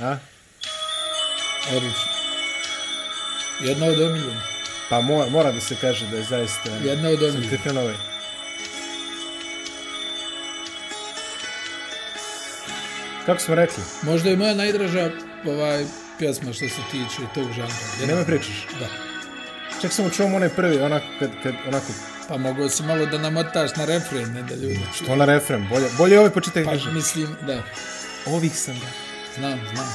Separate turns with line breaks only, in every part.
A?
Odlično. Jedna od omiljenih.
Pa mora, mora da se kaže da je zaista...
Jedna od omiljenih.
Ovaj. Kako smo rekli?
Možda je moja najdraža ovaj pjesma što se tiče tog žanra. Jedna-
Nema pričaš.
Da.
Čak samo čuvam onaj prvi, onako, kad, kad, onako,
Pa mogu si malo da namotaš na refren, ne da ljudi čuju.
to na refren, bolje, bolje ovaj počitaj.
Pa
Pa,
mislim, da.
Ovih sam da.
Znam, znam.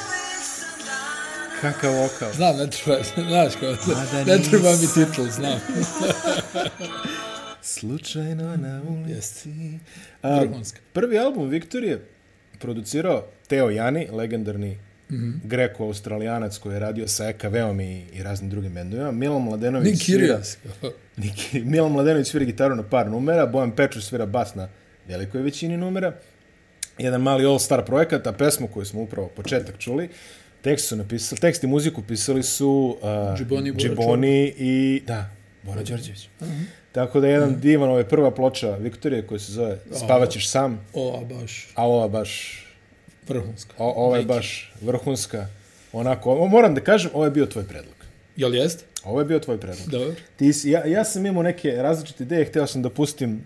Kakav vokal.
Znam, ne treba, znaš kao,
Mada
ne treba mi titul, znam.
Slučajno na ulici. A, prvi album Viktorije producirao Teo Jani, legendarni mm. -hmm. greko-australijanac koji je radio sa EKV-om i, i raznim drugim bendovima. Milan Mladenović
Nik Kirias.
Niki, Milan Mladenović svira gitaru na par numera, Bojan Pečuš svira bas na velikoj većini numera. Jedan mali all-star projekat, a pesmu koju smo upravo početak čuli, tekst su napisali, tekst i muziku pisali su uh,
Džiboni,
Džiboni i, da, Bora Đorđević. Tako da je jedan divan, ovo je prva ploča Viktorije koja se zove Spavaćeš sam,
O, a baš,
a ova baš,
vrhunska.
o, ova je baš vrhunska. Onako, o, moram da kažem, ovo je bio tvoj predlog.
Jel jest?
Ovo je bio tvoj predlog.
Dobro.
Ti ja, ja sam imao neke različite ideje, hteo sam da pustim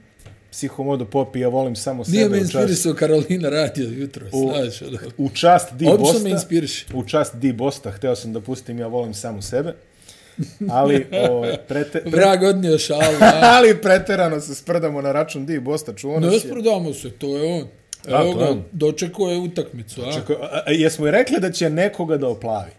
psihomodo pop i ja volim samo
Nije
sebe
me
u čast,
inspirisao Karolina radio jutro,
U-
znaš. ono.
u čast Di
Obično
Bosta.
me inspiriše.
U čast Di Bosta hteo sam da pustim ja volim samo sebe. Ali, o, prete, pre,
Vrag odnio šalu, a?
ali preterano se sprdamo na račun Di Bosta, čuo
Ne
nas
sprodamo se, to je on. Evo ga,
on.
dočekao je utakmicu, a?
Čekaj, a, a, jesmo i rekli da će nekoga da oplavi.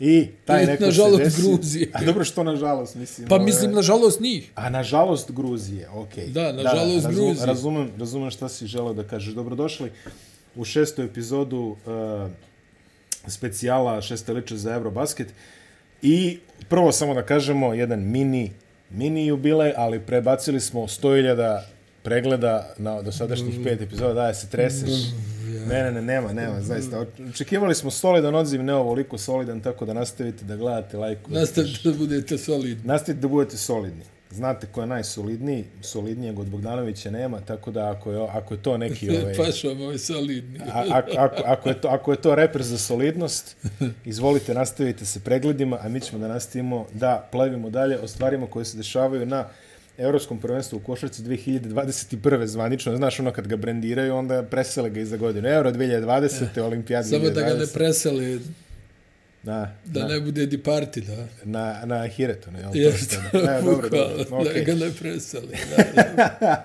I taj
I,
neko
nažalost,
se desi.
Gruzije.
A dobro što nažalost, mislim.
Pa
ovo je-
mislim, nažalost, njih.
A nažalost Gruzije, okej.
Da, nažalost,
razum,
Gruzije.
Razumem, razumem šta si želeo da kažeš. Dobrodošli u šestu epizodu uh, specijala šesteliče za Eurobasket. I prvo samo da kažemo jedan mini, mini jubilej, ali prebacili smo 100.000 pregleda na dosadašnjih pet epizoda, da se treseš. Ne, ne, ne, nema, nema, zaista. Očekivali smo solidan odziv, ne ovoliko solidan, tako da nastavite da gledate, lajkujete.
Nastavite da budete solidni.
Nastavite da budete solidni. Znate ko je najsolidniji, solidnijeg od Bogdanovića nema, tako da ako je, ako je to neki... Ovaj,
Pašo moj solidni.
a, ako, ako, ako, je to, ako je to reper za solidnost, izvolite, nastavite se pregledima, a mi ćemo da nastavimo da plavimo dalje o stvarima koje se dešavaju na Evropskom prvenstvu u košarci 2021. zvanično. Znaš, ono kad ga brendiraju, onda presele ga i za godinu. Euro 2020. Olimpijada 2020.
Samo da ga ne preseli,
Na,
da
na,
ne bude di parti, da.
na, na Hiretu. Ne,
Jeste,
Ne, dobro, dobro.
da
Okay.
ga ne preseli. Da, da.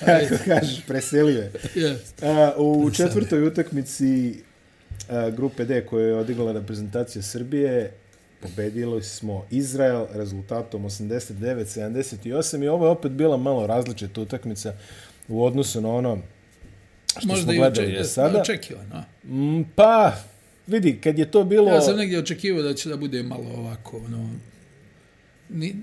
Kako kažeš, preselio je. A, u četvrtoj utakmici a, grupe D koje je odigrala reprezentacija Srbije, pobedili smo Izrael rezultatom 89-78 i ovo je opet bila malo različita utakmica u odnosu na ono što
Možda
smo gledali do sada.
očekivano.
Mm, Pa, vidi, kad je to bilo...
Ja sam negdje očekivao da će da bude malo ovako, ono, ni,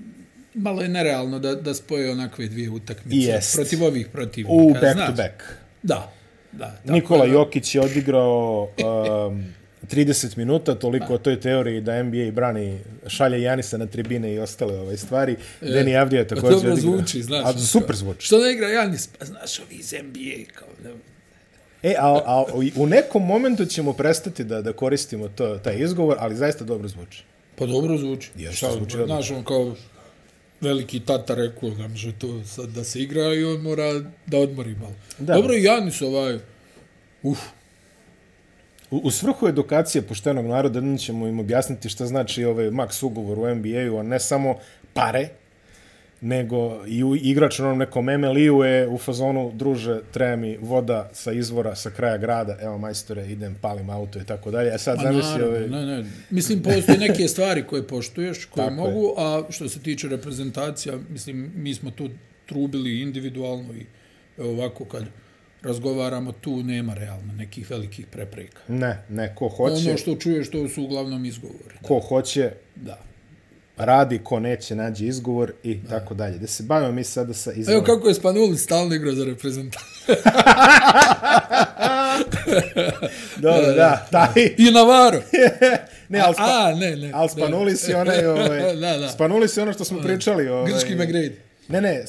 malo je nerealno da, da spoje onakve dvije utakmice.
Jest.
Protiv ovih protivnika.
u back
znaš.
to back.
Da. da
Nikola
da-
Jokić je odigrao um, 30 minuta, toliko o toj teoriji da NBA brani, šalje Janisa na tribine i ostale ove stvari. E, Deni Avdija također
dobro
odigrao.
zvuči, znaš.
A,
ono
super zvuči.
Što ne igra Janis? Pa znaš, ovi iz NBA, kao, ne,
E, a, a u nekom momentu ćemo prestati da, da koristimo to, taj izgovor, ali zaista dobro zvuči.
Pa dobro zvuči.
Jeste,
Šta,
zvuči odlično.
Znaš, on kao veliki tata rekao da može to sad da se igra i on mora da odmori malo.
Da.
Dobro, Janis ovaj, uf,
U, u svrhu edukacije poštenog naroda jednom ćemo im objasniti šta znači ovaj maks ugovor u NBA-u, a ne samo pare, nego i u, igrač na onom nekom MLI-u je u fazonu, druže, treba mi voda sa izvora, sa kraja grada, evo majstore, idem, palim auto i tako dalje. A sad
Pa
zamisli
naravno,
ovaj...
ne, ne. Mislim, postoje neke stvari koje poštuješ, koje
Tako
mogu, a što se tiče reprezentacija, mislim, mi smo tu trubili individualno i ovako kad razgovaramo, tu nema realno nekih velikih prepreka.
Ne, ne, ko hoće,
Ono što čuješ, to su uglavnom izgovori.
ko hoće,
Da.
radi, ko neće, nađe izgovor i da. tako dalje. Da se bavimo mi sada sa
Evo
izvorom.
kako je Spanuli stalno igrao za reprezentaciju.
Dobro, da, taj.
I Navarro.
ne, ali, spa,
A, ne, ne.
ali Spanulis je onaj, ovaj,
da, da.
Spanulis je ono što smo pričali. Ovaj,
Grčki McGrady.
Ne, ne.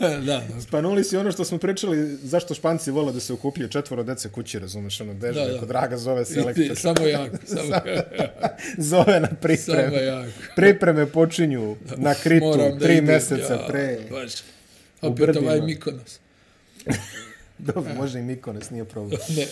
Da, da.
Spanuli si ono što smo pričali, zašto španci vole da se okupljaju četvoro dece kući, razumeš, ono, deže,
Da,
da,
da.
da. draga zove
I
selektor.
ti, samo jako, samo,
zove na
samo
pripreme.
jako.
Pripreme počinju na kritu
Moram da
tri
idem,
meseca
ja,
pre.
Baš.
U
Opet
brdima.
ovaj Mikonos.
Dobro, može i Mikonos, nije problem.
Ne.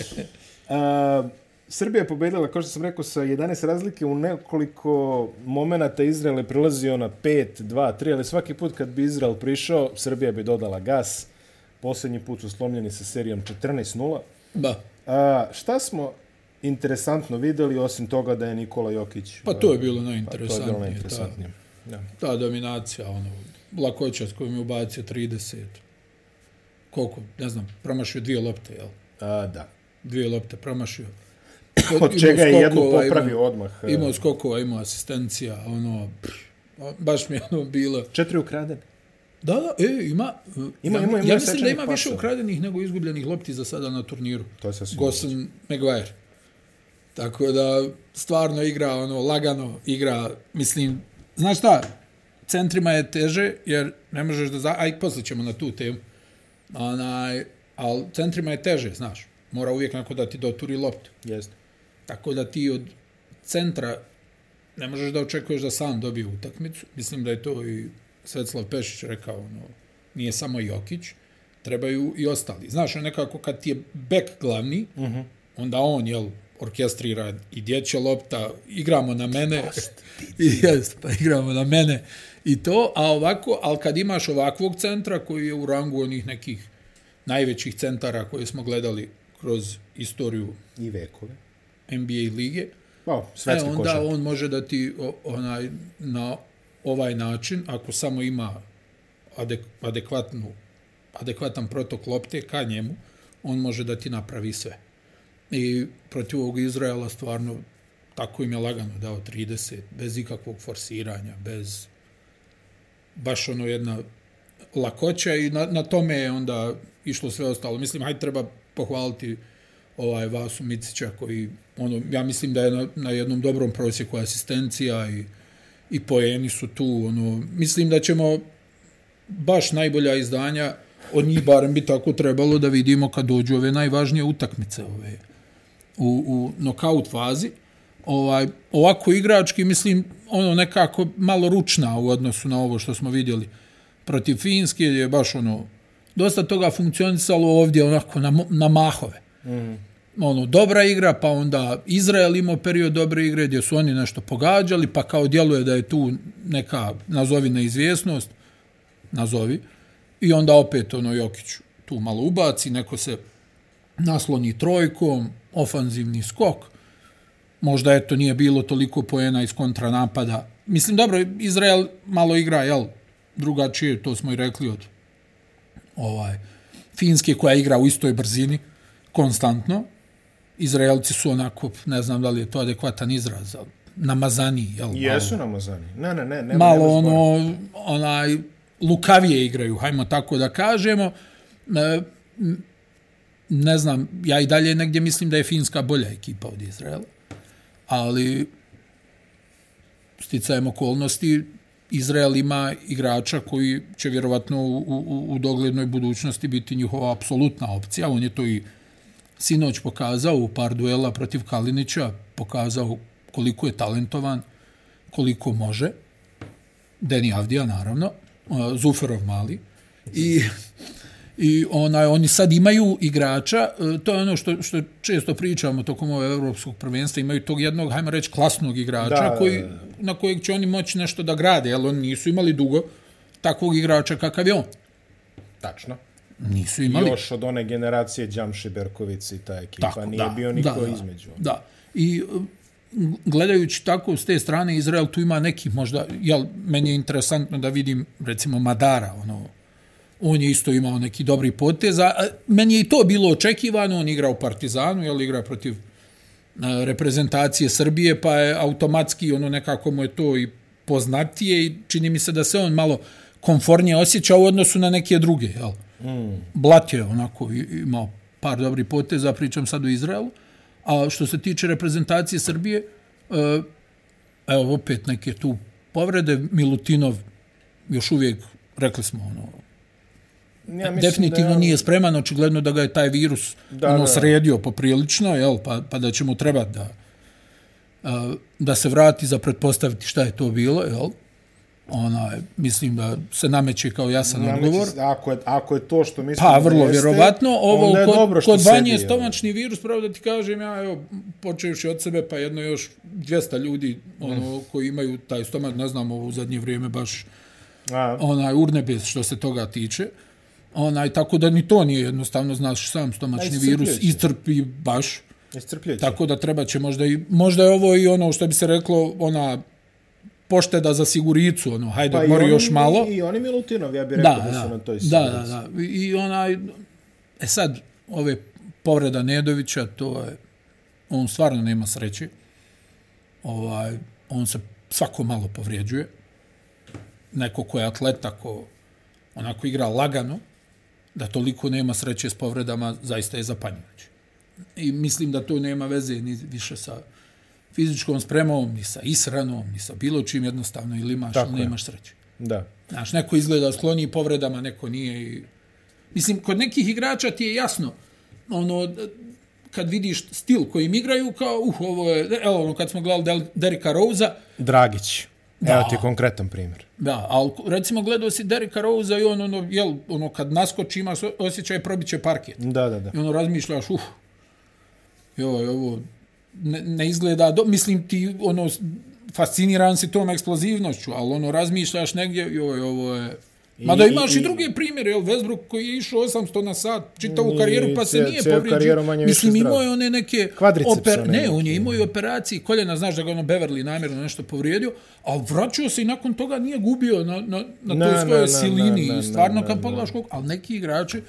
A, Srbija je pobedila, kao što sam rekao, sa 11 razlike u nekoliko momenata Izrael je prilazio na 5, 2, 3, ali svaki put kad bi Izrael prišao, Srbija bi dodala gas. Posljednji put su slomljeni sa serijom 14-0.
Da.
A, šta smo interesantno videli, osim toga da je Nikola Jokić...
Pa to je bilo
Pa to je bilo
najinteresantnije. ta,
najinteresantnije. Da.
ta dominacija, ono, lakoća s kojom je ubacio 30. Koliko, ne znam, promašio dvije lopte, jel?
A, da.
Dvije lopte promašio.
Od čega je jednu popravio
imao-
odmah. e,
Imao skokova, imao asistencija, ono, pff, baš mi je ono bilo...
Četiri ukradene.
Da, da, e, ima...
Ima-
ja,
ima- ima
ja mislim da ima više
pasova.
ukradenih nego izgubljenih lopti za sada na turniru.
To je sasvim
Gosen Maguire. Tako da, stvarno igra, ono, lagano igra, mislim, znaš šta, centrima je teže, jer ne možeš da, za... aj, posle ćemo na tu temu, onaj, ali centrima je teže, znaš, mora uvijek neko da ti doturi loptu.
Jeste.
Tako da ti od centra ne možeš da očekuješ da sam dobije utakmicu. Mislim da je to i Svetslav Pešić rekao, ono, nije samo Jokić, trebaju i ostali. Znaš, ono nekako kad ti je bek glavni, uh -huh. onda on, jel, orkestrira i dječja lopta, igramo na mene, i jest, pa igramo na mene i to, a ovako, ali kad imaš ovakvog centra koji je u rangu onih nekih najvećih centara koje smo gledali kroz istoriju
I vekove.
NBA lige,
O,
e, onda
košar.
on može da ti onaj, na ovaj način, ako samo ima adek, adekvatnu, adekvatan protok lopte ka njemu, on može da ti napravi sve. I protiv ovog Izraela stvarno tako im je lagano dao 30, bez ikakvog forsiranja, bez baš ono jedna lakoća i na, na tome je onda išlo sve ostalo. Mislim, hajde treba pohvaliti ovaj Vasu Micića koji, ono, ja mislim da je na, na jednom dobrom prosjeku asistencija i, i poeni su tu. Ono, mislim da ćemo baš najbolja izdanja od njih barem bi tako trebalo da vidimo kad dođu ove najvažnije utakmice ove u, u nokaut fazi. Ovaj, ovako igrački, mislim, ono nekako malo ručna u odnosu na ovo što smo vidjeli protiv Finske, je baš ono, dosta toga funkcionisalo ovdje onako na, na mahove. Mm. Ono, dobra igra, pa onda Izrael imao period dobre igre gdje su oni nešto pogađali, pa kao djeluje da je tu neka, nazovi neizvjesnost, nazovi, i onda opet ono Jokić tu malo ubaci, neko se nasloni trojkom, ofanzivni skok, možda eto nije bilo toliko poena iz kontranapada. Mislim, dobro, Izrael malo igra, jel, drugačije, to smo i rekli od ovaj, Finske koja igra u istoj brzini, konstantno. Izraelci su onako, ne znam da li je to adekvatan izraz, ali namazani, jel?
Jesu namazani. Ne, ne, ne. Nema,
malo
zbora.
ono, onaj, lukavije igraju, hajmo tako da kažemo. E, ne znam, ja i dalje negdje mislim da je Finska bolja ekipa od Izraela, ali sticajem okolnosti Izrael ima igrača koji će vjerovatno u, u, u doglednoj budućnosti biti njihova apsolutna opcija. On je to i sinoć pokazao u par duela protiv Kalinića, pokazao koliko je talentovan, koliko može. Deni Avdija, naravno, Zuferov mali. I, i onaj, oni sad imaju igrača, uh, to je ono što, što često pričamo tokom ove evropskog prvenstva, imaju tog jednog, hajmo reći, klasnog igrača
Da,
koji, na kojeg će oni moći nešto da grade, jer oni nisu imali dugo takvog igrača kakav je on.
Tačno.
Nisu imali.
Još od one generacije Đamši Berkovic i ta ekipa.
Tako,
Nije
da,
bio niko
da, da,
između.
Da. I uh, gledajući tako s te strane Izrael tu ima neki možda jel meni je interesantno da vidim recimo Madara ono on je isto imao neki dobri potez a meni je i to bilo očekivano on igra u Partizanu jel igra protiv a, reprezentacije Srbije pa je automatski ono nekako mu je to i poznatije i čini mi se da se on malo konfornije osjeća u odnosu na neke druge jel mm. Blat je onako imao par dobrih poteza pričam sad o Izraelu A što se tiče reprezentacije Srbije, e, evo opet neke tu povrede. Milutinov još uvijek, rekli smo, ono,
Ja
definitivno
da-
nije spreman, očigledno da ga je taj virus
Da,
da, ono,
da.
sredio poprilično, jel, pa, pa da će mu trebati da, a, da se vrati za pretpostaviti šta je to bilo, jel? Ona, mislim da se nameće kao jasan
Nameće
odgovor.
Ako je, ako je to što mislim
Pa, vrlo
jeste,
vjerovatno. Ovo
je
kod,
dobro
kod
sedi,
vanje je
jel?
stomačni virus, pravo da ti kažem, ja, evo, počevši od sebe, pa jedno još 200 ljudi ono, koji imaju taj stomač, ne znam, ovo u zadnje vrijeme baš
A,
onaj urnebes što se toga tiče. Onaj, tako da ni to nije jednostavno, znaš, sam stomačni virus iscrpi baš.
iscrpljujuće.
Tako da treba će možda i, možda je ovo i ono što bi se reklo, ona pošteda za siguricu, ono, hajde,
Pa i
mori još malo.
I oni Milutinov, ja bih rekao da,
Da,
su
da,
na toj
da,
sigurnici.
da, da. I onaj, e sad, ove povreda Nedovića, to je, on stvarno nema sreće. Ovaj, on se svako malo povrijeđuje. Neko ko je atleta, ko onako igra lagano, da toliko nema sreće s povredama, zaista je zapanjujuće. I mislim da to nema veze ni više sa fizičkom spremom, ni sa isranom, ni sa bilo čim jednostavno, ili imaš,
Tako
ili
je.
nemaš sreće.
Da.
Znaš, neko izgleda skloniji povredama, neko nije. I... Mislim, kod nekih igrača ti je jasno, ono, kad vidiš stil kojim igraju, kao, uh, ovo je, evo, ono, kad smo gledali Del, Derika Rosa,
Dragić.
Da.
Evo ti konkretan primjer.
da, ali recimo gledao si Derika Rosa i on, ono, jel, ono, kad naskoči ima osjećaj probiće parket.
Da, da, da.
I ono, razmišljaš, uh, joj, ovo ne, ne izgleda, do, mislim ti, ono, fasciniran si tom eksplozivnošću, ali ono, razmišljaš negdje, joj, ovo je... Mada
I-
imaš
i-
i, druge primjere, jel, Westbrook koji je išao 800 na sat, čitavu
Nije,
karijeru, pa se nije povrijedio. Mislim, imao je one neke...
Kvadriceps one
ne, on je imao i operacije koljena, znaš da ga ono Beverly namjerno nešto povrijedio, ali vraćao se i nakon toga nije gubio na, na, na toj svojoj silini. I stvarno, kad pogledaš koliko, ali neki igrači,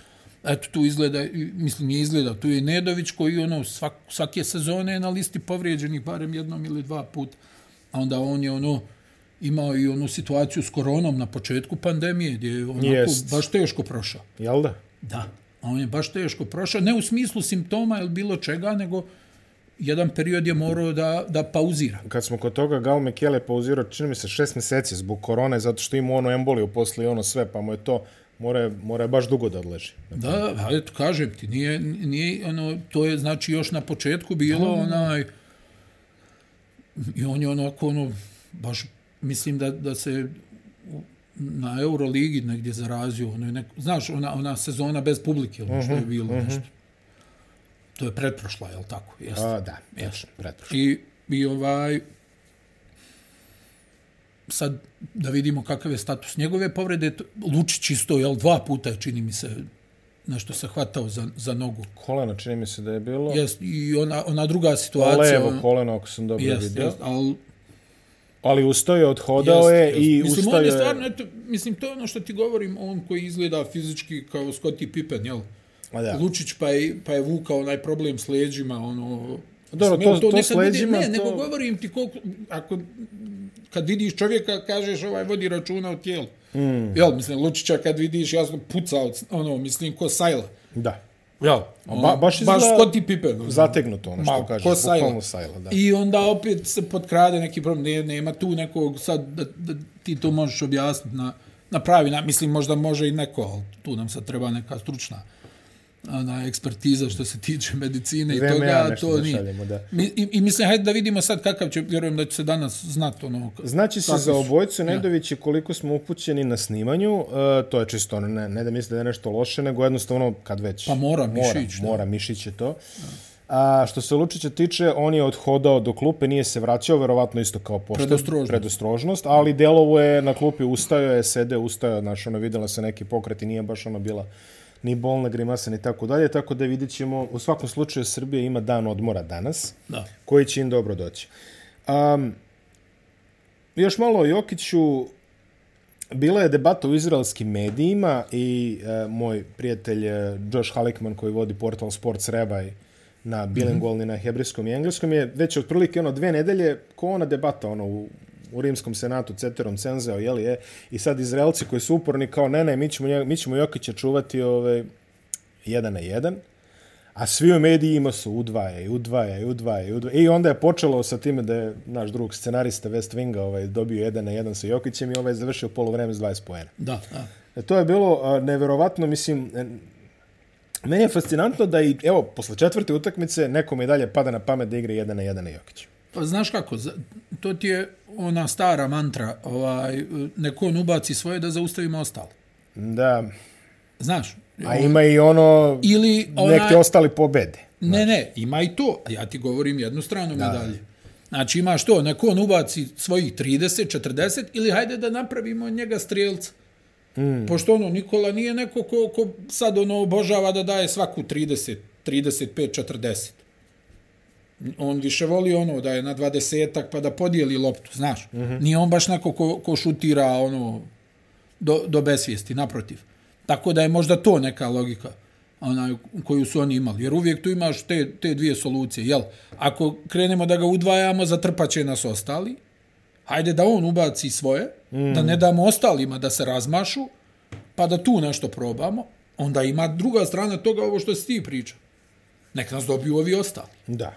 eto tu izgleda, mislim nije izgleda, tu je Nedović koji ono svak, svake sezone je na listi povrijeđenih barem jednom ili dva put, a onda on je ono imao i onu situaciju s koronom na početku pandemije gdje je onako
Jest.
baš teško prošao.
Jel da?
Da, on je baš teško prošao, ne u smislu simptoma ili bilo čega, nego jedan period je morao da, da pauzira.
Kad smo kod toga, Gal Mekele je pauzirao, čini mi se, šest mjeseci zbog korone, zato što ima ono emboliju posle i ono sve, pa mu je to, mora, je- mora je baš dugo da odleži.
Da, a eto, kažem ti, nije, nije, ono, to je, znači, još na početku bilo onaj, i on je onako, ono, baš, mislim da, da se na Euroligi negdje zarazio, ono je neko, znaš, ona, ona sezona bez publike, ono što je bilo, nešto. To je pretprošla, je li tako? Jeste.
A, da, tačno, pretprošlo.
I, I ovaj, sad da vidimo kakav je status njegove povrede. to- Lučić isto, jel, dva puta čini mi se, nešto se hvatao za, za nogu.
Koleno, čini mi se da je bilo.
Jest, I ona, ona druga situacija...
Levo koleno, ako sam dobro
Jest,
vidio.
jest, ali
Ali ustao je, odhodao
jest,
je
jest.
i
mislim,
ustao
je stvarno, eto, mislim, to je ono što ti govorim, on koji izgleda fizički kao Scottie Pippen, jel?
A da.
Lučić pa je, pa je vukao onaj problem s leđima, ono...
Dobro, to- to
nekad
s leđima,
Ne,
to-
nego govorim ti koliko... Ako, kad vidiš čovjeka, kažeš ovaj vodi računa o tijelu. Mm. Jel, mislim, Lučića kad vidiš, jasno, puca od, ono, mislim, ko sajla.
Da.
Jel?
ba- baš
baš
izgleda
Scottie Pippen. ono.
Zategnuto ono što
Ma,
kažeš,
ko sajla.
sajla, da.
I onda opet se potkrade neki problem, ne, nema tu nekog sad da, da ti to možeš objasniti na, na pravi način, mislim možda može i neko, ali tu nam sad treba neka stručna ona ekspertiza što se tiče medicine i toga,
ja
to
da
nije.
šaljemo, da.
Mi, i, I mislim, hajde da vidimo sad kakav će, vjerujem da će se danas znati ono...
Znači se za obojcu Nedović i koliko smo upućeni na snimanju, uh, to je čisto, ono, ne, ne da misli da je nešto loše, nego jednostavno kad već...
Pa mora
mora,
Mišić, da.
Mora, Mišić je to. A što se Lučića tiče, on je odhodao do klupe, nije se vraćao, verovatno isto kao pošten,
Predostrožnost.
predostrožnost, ali delovo je na klupi ustajo je, sede, ustajo, znaš, ono, videla se neki pokret i nije baš ono bila ni bolna grimasa ni tako dalje, tako da vidjet ćemo, u svakom slučaju Srbija ima dan odmora danas,
Da.
koji će im dobro doći. Um, još malo o Jokiću. Bila je debata u izraelskim medijima i e, moj prijatelj e, Josh Halikman koji vodi portal Sports Rabbi na bilingualni, mm -hmm. na hebrejskom i engleskom je već otprilike ono dve nedelje ko ona debata ono u, u rimskom senatu ceterom cenzeo, jeli je, i sad Izraelci koji su uporni kao ne, ne, mi ćemo, mi ćemo Jokića čuvati ove, jedan na jedan, a svi u medijima su udvaja i udvaja i udvaja i udvaja. I onda je počelo sa time da je naš drug scenarista West Winga ovaj, dobio jedan na jedan sa Jokićem i ovaj je završio polovreme s 20 poena.
Da, da.
To je bilo a, neverovatno, mislim, e, meni je fascinantno da i, evo, posle četvrte utakmice, nekom i dalje pada na pamet da igra jedan na jedan na Jokiću.
Pa znaš kako, to ti je ona stara mantra, ovaj, neko on ubaci svoje da zaustavimo ostalo.
Da,
Znaš?
a ima i ono,
Ili
nek
ona,
ti ostali pobede.
ne, ne, ima i to. Ja ti govorim jednu stranu medalje. Znači imaš to, neko on ubaci svojih 30, 40 ili hajde da napravimo njega strijelca. Mm. Pošto ono, Nikola nije neko ko, ko sad ono obožava da daje svaku 30, 35, 40. On više voli ono da je na 20 pa da podijeli loptu, znaš. Mm -hmm. Nije on baš neko ko, ko šutira ono do, do besvijesti, naprotiv. Tako da je možda to neka logika onaj, koju su oni imali. Jer uvijek tu imaš te, te dvije solucije. Jel? Ako krenemo da ga udvajamo, zatrpaće nas ostali. Hajde da on ubaci svoje, mm. da ne damo ostalima da se razmašu, pa da tu nešto probamo. Onda ima druga strana toga ovo što si ti priča. Nek nas dobiju ovi ostali.
Da.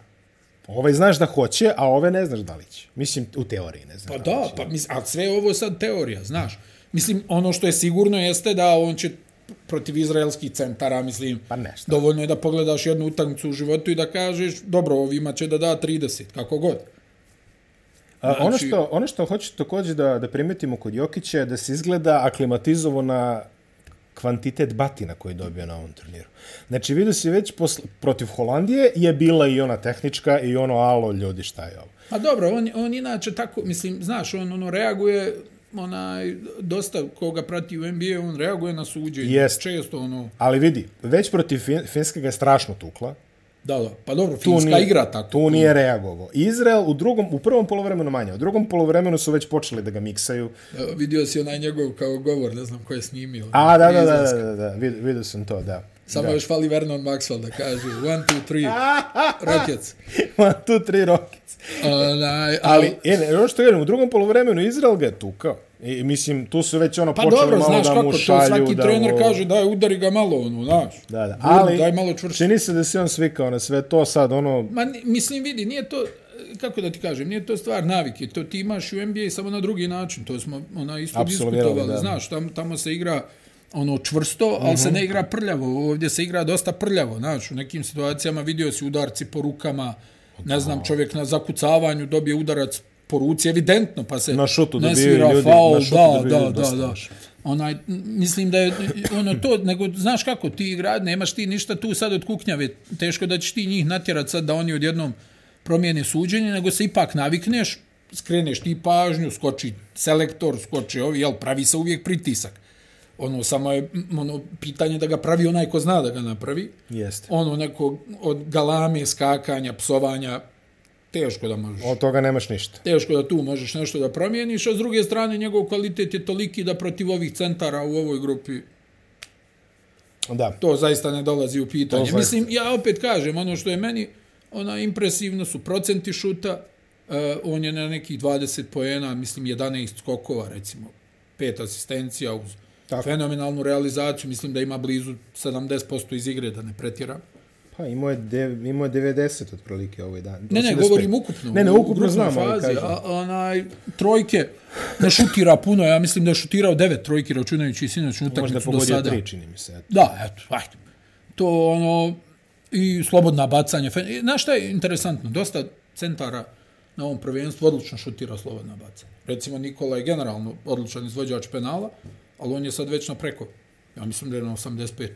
Ovaj znaš da hoće, a ove ne znaš da li će. Mislim, u teoriji ne znaš
Pa
da li
da,
će.
pa mis, a sve ovo je sad teorija, znaš. Mislim, ono što je sigurno jeste da on će protiv izraelskih centara, mislim,
Pa nešto.
dovoljno je da pogledaš jednu utakmicu u životu i da kažeš, dobro, ovima će da da 30, kako god.
A, ono,
Znači-
što, ono što hoću također da, da primetimo kod Jokića je da se izgleda aklimatizovo na kvantitet batina koji je dobio na ovom turniru. Znači, vidio si već posle, protiv Holandije je bila i ona tehnička i ono, alo, ljudi, šta je ovo?
Pa dobro, on, on inače tako, mislim, znaš, on ono reaguje, onaj, dosta koga prati u NBA, on reaguje na suđenje.
Jest.
Često, ono,
Ali vidi, već protiv fin, Finske ga je strašno tukla.
Da, da, pa dobro,
Tu
Finska
nije,
igra tako.
Tu nije reagovao. Izrael u drugom, u prvom polovremenu manje. U drugom polovremenu su već počeli da ga miksaju.
Evo, Vidio si onaj njegov kao govor, ne znam ko je snimio.
A, da, da, da, da, da, da, vid, vidio sam to, da.
Samo
da.
još fali Vernon Maxwell da kaže one, two, three, Rockets.
One, two, three Rockets.
Onaj,
Ali, e, ne, ono što kažem, u drugom polovremenu Izrael ga je tukao. I, mislim, tu su već ono
pa
počeli
dobro,
malo
znaš
da
kako,
mu šalju.
svaki
da
trener
mu...
kaže daj udari ga malo, ono, znaš.
Da, da. Ali,
daj malo čvršće.
čini se da se on svikao na sve to sad, ono,
Ma, mislim, vidi, nije to, kako da ti kažem, nije to stvar navike, to ti imaš u NBA samo na drugi način, to smo ona isto
Apsolvirali,
diskutovali,
da.
znaš, tam, tamo se igra ono čvrsto, ali se ne igra prljavo, ovdje se igra dosta prljavo, znaš, u nekim situacijama vidio si udarci po rukama, ne znam, čovjek na zakucavanju dobije udarac po ruci, evidentno, pa se
Na šutu
ne svira
ljudi,
faul,
na šutu
da, da, da, da. Onaj, mislim da je ono to, nego znaš kako, ti igra, nemaš ti ništa tu sad od kuknjave, teško da ćeš ti njih natjerat sad da oni odjednom promijene suđenje, nego se ipak navikneš, skreneš ti pažnju, skoči selektor, skoči ovi, jel, pravi se uvijek pritisak. Ono, samo je ono, pitanje da ga pravi onaj ko zna da ga napravi.
jeste.
Ono, neko od galame, skakanja, psovanja, teško da možeš.
Od toga nemaš ništa.
Teško da tu možeš nešto da promijeniš, a s druge strane njegov kvalitet je toliki da protiv ovih centara u ovoj grupi
Da.
to zaista ne dolazi u pitanje.
zaista.
Mislim, ja opet kažem, ono što je meni ona impresivno su procenti šuta, uh, on je na nekih 20 poena, mislim 11 skokova, recimo, pet asistencija uz
Tako.
fenomenalnu realizaciju, mislim da ima blizu 70% iz igre, da ne pretjeram.
Pa imao je, dev, imao je 90 otprilike ovaj dan.
Ne, ne,
85.
govorim ukupno.
Ne, ne, ukupno znam, ali
fazi,
kažem.
a, onaj, trojke ne šutira puno, ja mislim da je šutirao devet trojki, računajući i sinoćnu
Možda
utakmicu do
pogodio
sada.
tri, čini mi se. eto.
Da, eto, ajde. To ono, i slobodna bacanja. Znaš šta je interesantno? Dosta centara na ovom prvenstvu odlično šutira slobodna bacanja. Recimo, Nikola je generalno odličan izvođač penala, ali on je sad već na preko. Ja mislim da je na 85%.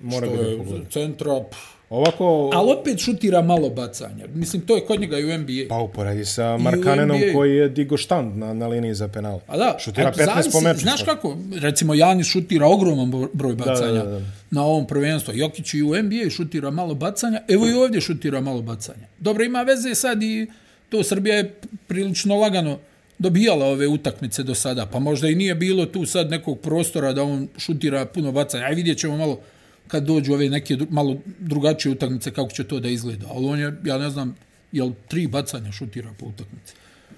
Mora
Što
da
je centra... Pff,
Ovako,
ali opet šutira malo bacanja. Mislim, to je kod njega i u NBA.
pa uporedi sa Markanenom koji je digo štand na, na liniji za penal.
A da,
Šutira
eto,
15
zavisi,
po meču.
Znaš kako, recimo Janis šutira ogroman bro- broj bacanja
da, da.
na ovom prvenstvu. Jokić i u NBA šutira malo bacanja, evo i ovdje šutira malo bacanja. Dobro, ima veze sad i to Srbija je prilično lagano dobijala ove utakmice do sada, pa možda i nije bilo tu sad nekog prostora da on šutira puno bacanja. Aj vidjet ćemo malo kad dođu ove neke dru- malo drugačije utakmice kako će to da izgleda. Ali on je, ja ne znam, jel tri bacanja šutira po utakmici.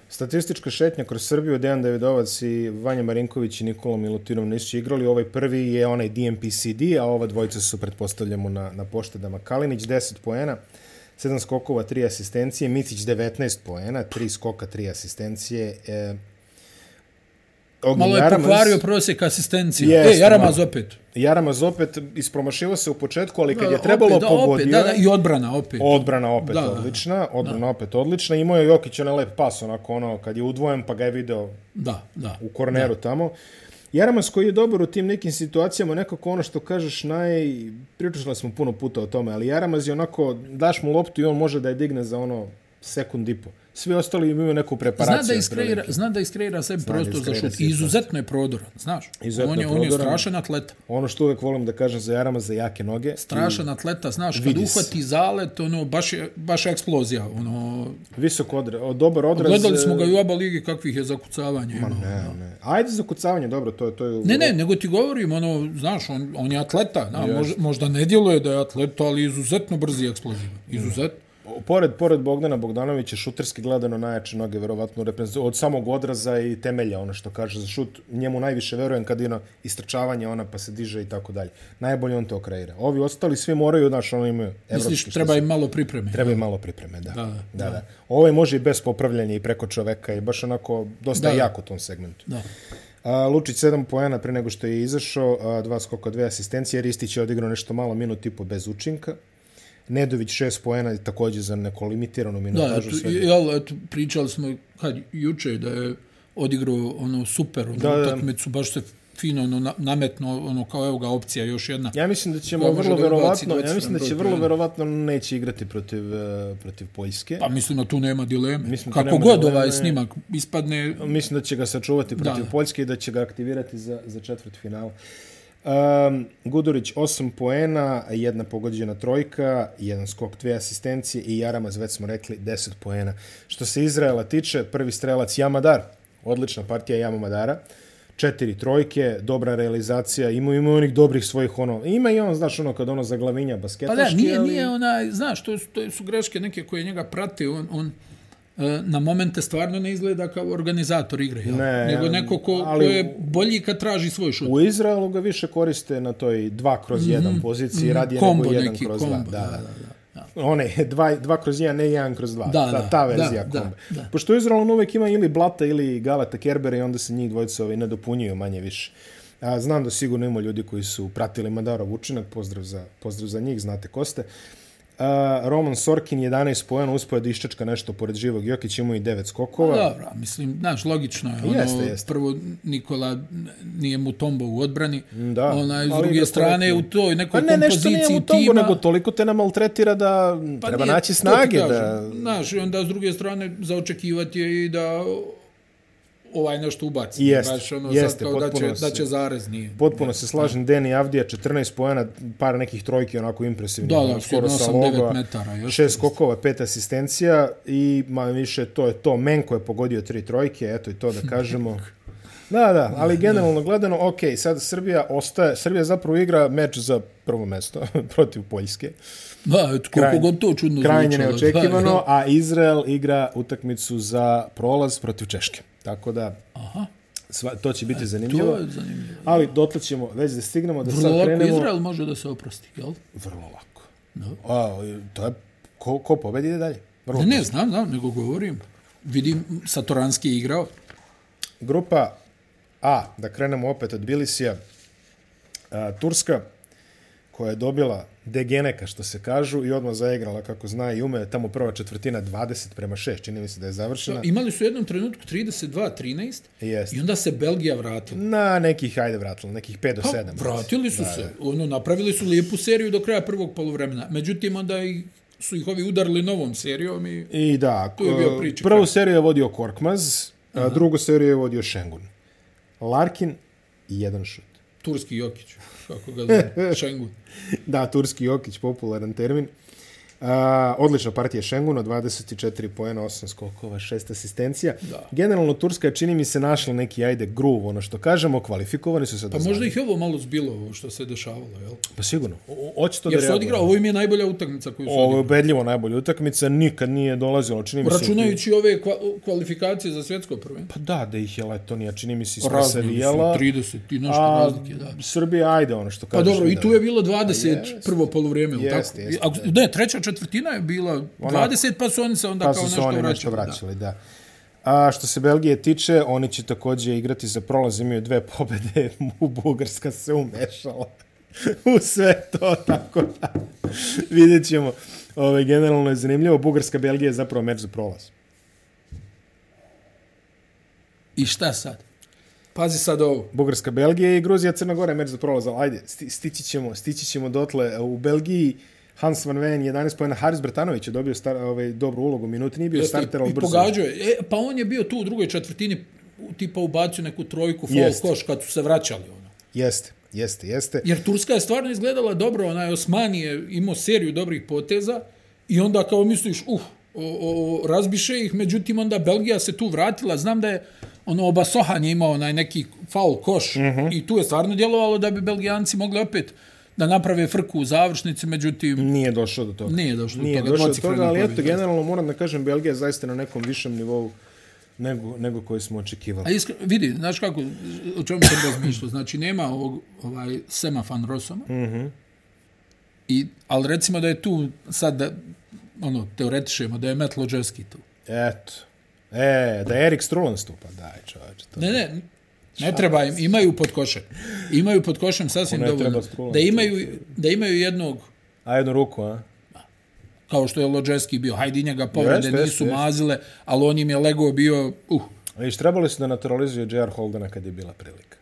Statistička šetnja kroz Srbiju, Dejan Davidovac i Vanja Marinković i Nikola Milutinov nisu igrali. Ovaj prvi je onaj DMPCD, a ova dvojica su pretpostavljamo na, na poštedama. Kalinić 10 poena, 7 skokova, 3 asistencije, Micić 19 poena, 3 skoka, 3 asistencije. E, Ognjen
Malo je
Jaramaz-
pokvario prosjek asistencije.
Jeste,
e, Jaramaz
malo.
opet.
Jaramaz opet ispromašivo se u početku, ali kad
Da,
je trebalo
opet, da,
pogodio.
Opet, da, da, i odbrana opet.
Odbrana opet
Da, da,
odlična, odbrana opet odlična. Imao je Jokić onaj lep pas, onako ono, kad je udvojen, pa ga je video
Da, da.
u korneru tamo. Jaramas koji je dobar u tim nekim situacijama, nekako ono što kažeš naj... Pričali smo puno puta o tome, ali Jaramas je onako, daš mu loptu i on može da je digne za ono sekund i po. Svi ostali imaju neku preparaciju.
Zna da iskreira, zna da iskreira sebi
Zna
prostor za šut. I izuzetno je prodoran, znaš.
Izuzetno
on je,
je
on je
prodoran.
strašan atleta.
Ono što uvek volim da kažem za Jarama, za jake noge.
Strašan atleta, znaš, kad
Vidi se.
uhvati zalet, ono, baš je, baš je eksplozija. Ono,
Visok odre, dobar odraz.
gledali smo ga
e,
i u oba ligi kakvih je zakucavanja imao.
Ne, ne. Ajde za kucavanje, dobro, to je... To je
Ne, ne, nego ti govorim, ono, znaš, on, on je atleta, na, možda, možda ne djeluje da je atleta, ali izuzetno brzi i eksplozivan. Izuzetno.
Pored, pored Bogdana Bogdanovića, šuterski gledano najjače noge, verovatno, od samog odraza i temelja, ono što kaže za šut, njemu najviše verujem kad je ono istrčavanje, ona pa se diže i tako dalje. Najbolje on to kreira. Ovi ostali svi moraju, znaš, ono imaju
Misliš, treba im malo pripreme.
Treba i malo pripreme, da.
Da,
da, da. Ovaj može i bez popravljanja i preko čoveka i baš onako dosta
Da.
da. jak u tom segmentu.
Da.
A, Lučić 7 poena pre nego što je izašao, a, dva skoka, dve asistencije, Ristić je odigrao nešto malo minut i po bez učinka. Nedović 6 poena takođe za neko limitiranu
Da,
minutažu.
eto,
sve.
jel, eto, pričali smo kad juče da je odigrao ono super ono,
Da,
da,
da.
utakmicu, baš se fino ono, na- nametno, ono, kao evo ga opcija još jedna.
Ja mislim da ćemo
Koja
vrlo
da
verovatno, ja
27
mislim da će vrlo verovatno neće igrati protiv eh, protiv Poljske.
Pa mislim da tu nema dileme.
Mislim,
Kako
nema
god
dileme.
ovaj snimak ispadne,
Mislim da će ga sačuvati protiv
Da.
Poljske i da će ga aktivirati za, za četvrt finala. Um, Gudurić 8 poena, jedna pogođena trojka, jedan skok, dve asistencije i Jaramaz, već smo rekli, 10 poena. Što se Izraela tiče, prvi strelac Jamadar, odlična partija Jama Madara, četiri trojke, dobra realizacija, ima, ima onih dobrih svojih ono, ima i on, znaš, ono kad ono zaglavinja
pa
basketaški,
da, nije,
ali...
nije onaj, znaš, to, su- to su greške neke koje njega prate, on, on na momente stvarno ne izgleda kao organizator igre, jel?
Ne,
nego neko ko,
ali
ko je bolji kad traži svoj šut.
U Izraelu ga više koriste na toj 2 kroz 1 mm -hmm. poziciji, mm -hmm. radije
Kombo
nego 1
neki,
kroz 2.
kombo,
Da,
da,
da,
da,
da. One, 2 kroz 1, ne 1 kroz 2.
Da,
ta, ta verzija
da,
kombo.
da, da.
Pošto u Izraelu on uvek ima ili Blata ili Galata Kerbera i onda se njih dvojica ovaj, nadopunjuju manje više. A, znam da sigurno ima ljudi koji su pratili Madarov učinak, pozdrav za, pozdrav za njih, znate ko ste. A, Roman Sorkin 11 pojena uspio da iščačka nešto pored živog Jokić imao i 9 skokova.
Dobro, mislim, znaš, logično je. Ono,
Jeste, jeste.
Prvo, Nikola nije mu tombo u odbrani.
Da,
Onaj, s druge
da
strane,
korektno.
u toj nekoj
Pa ne, nešto nije
kompoziciji
u tomu,
tima...
nego toliko te namaltretira da
Pa
treba
nije,
naći snage. Da...
Znaš, i onda s druge strane za očekivati je i da ovaj nešto ubaci.
Jeste,
Baš ono
jeste,
kao da će,
potpuno
da
se-
će zarez nije.
Potpuno se slažem, Deni Avdija 14 pojena, par nekih trojki onako impresivnih.
Da, da,
ono, skoro sa
8-9
loga,
metara, jeste,
Šest
jeste.
skokova, pet asistencija i ma više to je to. Menko je pogodio tri trojke, eto i to da kažemo. Da, da, ali generalno gledano, ok, sad Srbija ostaje, Srbija zapravo igra meč za prvo mesto protiv Poljske.
Da, eto, koliko
Krajnje-
god to čudno
Krajnje
zvučalo.
neočekivano,
Da,
a Izrael igra utakmicu za prolaz protiv Češke. Tako da,
Aha,
sva, to će biti
to
zanimljivo.
je zanimljivo.
Ali dotle ćemo već da stignemo da
Vrlo
sad krenemo.
Izrael može da se oprosti, jel?
Vrlo lako.
Da.
A, to je, ko, ko pobedi ide dalje. Vrlo
Ne, ne, znam, znam, nego govorim. Vidim, Satoranski je igrao.
Grupa A, da krenemo opet od Bilisija, a, Turska, koja je dobila degeneka, što se kažu, i odmah zaigrala kako zna i ume. Tamo prva četvrtina 20 prema 6, čini mi se da je završena.
Imali su u jednom trenutku 32-13
Jeste.
i onda se Belgija vratila.
Na nekih, ajde vratilo, nekih 5 do
Pa,
7.
vratili su se. Ono, napravili su lijepu seriju do kraja prvog polovremena. Međutim, onda i su ih ovi udarili novom serijom i...
I da,
Tu je bio priča
prvu seriju je vodio Korkmaz, a drugu seriju je vodio Šengun. Larkin i jedan šut.
Turski Jokić, kako ga zove, Šengun.
Da, turski Jokić, popularan termin. Uh, odlična partija Šenguna, 24 poena, 8 skokova, 6 asistencija.
Da.
Generalno, Turska je, čini mi se, našla neki, ajde, groove, ono što kažemo, kvalifikovani su se da
Pa možda ih je ovo malo zbilo, ovo što se dešavalo, jel?
Pa sigurno, O- očito da
Jer su
reaguju.
odigrao, ovo im je najbolja utakmica koju su
Ovo je ubedljivo najbolja utakmica, nikad nije dolazilo, čini mi se...
Računajući ove kva, kvalifikacije za svjetsko prvenstvo.
Pa da, da ih je Letonija, čini mi se, ispred
Raznili su
Sevijela.
30 i nešto
A
razlike, da.
Srbija, ajde, ono što
Pa
kažeš.
dobro, i
da-
tu je bilo 20
jeste.
prvo
Jeste,
tako?
jeste,
Ako, ne, treća četvrtina je bila 20, pa su oni se onda
Pa
kao nešto
oni
vraćali.
nešto vraćali, da. A što se Belgije tiče, oni će također igrati za prolaz, imaju dve pobede, u Bugarska se umešala u sve to, tako da vidjet ćemo. Ove, generalno je zanimljivo, Bugarska Belgija je zapravo meč za prolaz.
I šta sad? Pazi sad ovo.
Bugarska Belgija i Gruzija Crna Gora je meč za prolaz, ali ajde, sti, stići, ćemo, stići ćemo dotle. U Belgiji Hans van Ven 11 pojena, Haris Bretanović je dobio star, ovaj, dobru ulogu, minuti nije bio
Jeste,
starter, ali
I
brzo.
pogađao je. E, pa on je bio tu u drugoj četvrtini, tipa ubacio neku trojku, full
Jest.
koš kad su se vraćali. Ono.
Jeste, jeste, jeste.
Jer Turska je stvarno izgledala dobro, onaj Osmani je imao seriju dobrih poteza i onda kao misliš, uh, o, o, razbiše ih, međutim onda Belgija se tu vratila, znam da je ono oba Sohan je imao onaj neki faul koš uh -huh. i tu je stvarno djelovalo da bi Belgijanci mogli opet da naprave frku u završnici, međutim
Nije došao do toga.
Nije došlo do
Nije
toga,
došao do toga, ali eto, generalno moram da kažem, Belgija je zaista na nekom višem nivou nego, nego koji smo očekivali.
A iskre, vidi, znaš kako, o čemu sam razmišljao, znači nema ovog, ovaj, Sema Van Rossoma, mm -hmm. I, ali recimo da je tu sad, da, ono, teoretišemo, da je Matt Lođevski tu.
Eto. E, da je Erik Strulan stupa, daj čovječe. To...
Ne, ne, ne treba im, imaju pod košem. Imaju pod košem sasvim dovoljno. Da imaju, da imaju jednog,
A jednu ruku, a?
kao što je Lođevski bio, hajde i njega povrede
Jeste,
nisu
jeste.
mazile, ali on im je lego bio, uh,
Viš, trebali su da naturalizuju J.R. Holdena kad je bila prilika.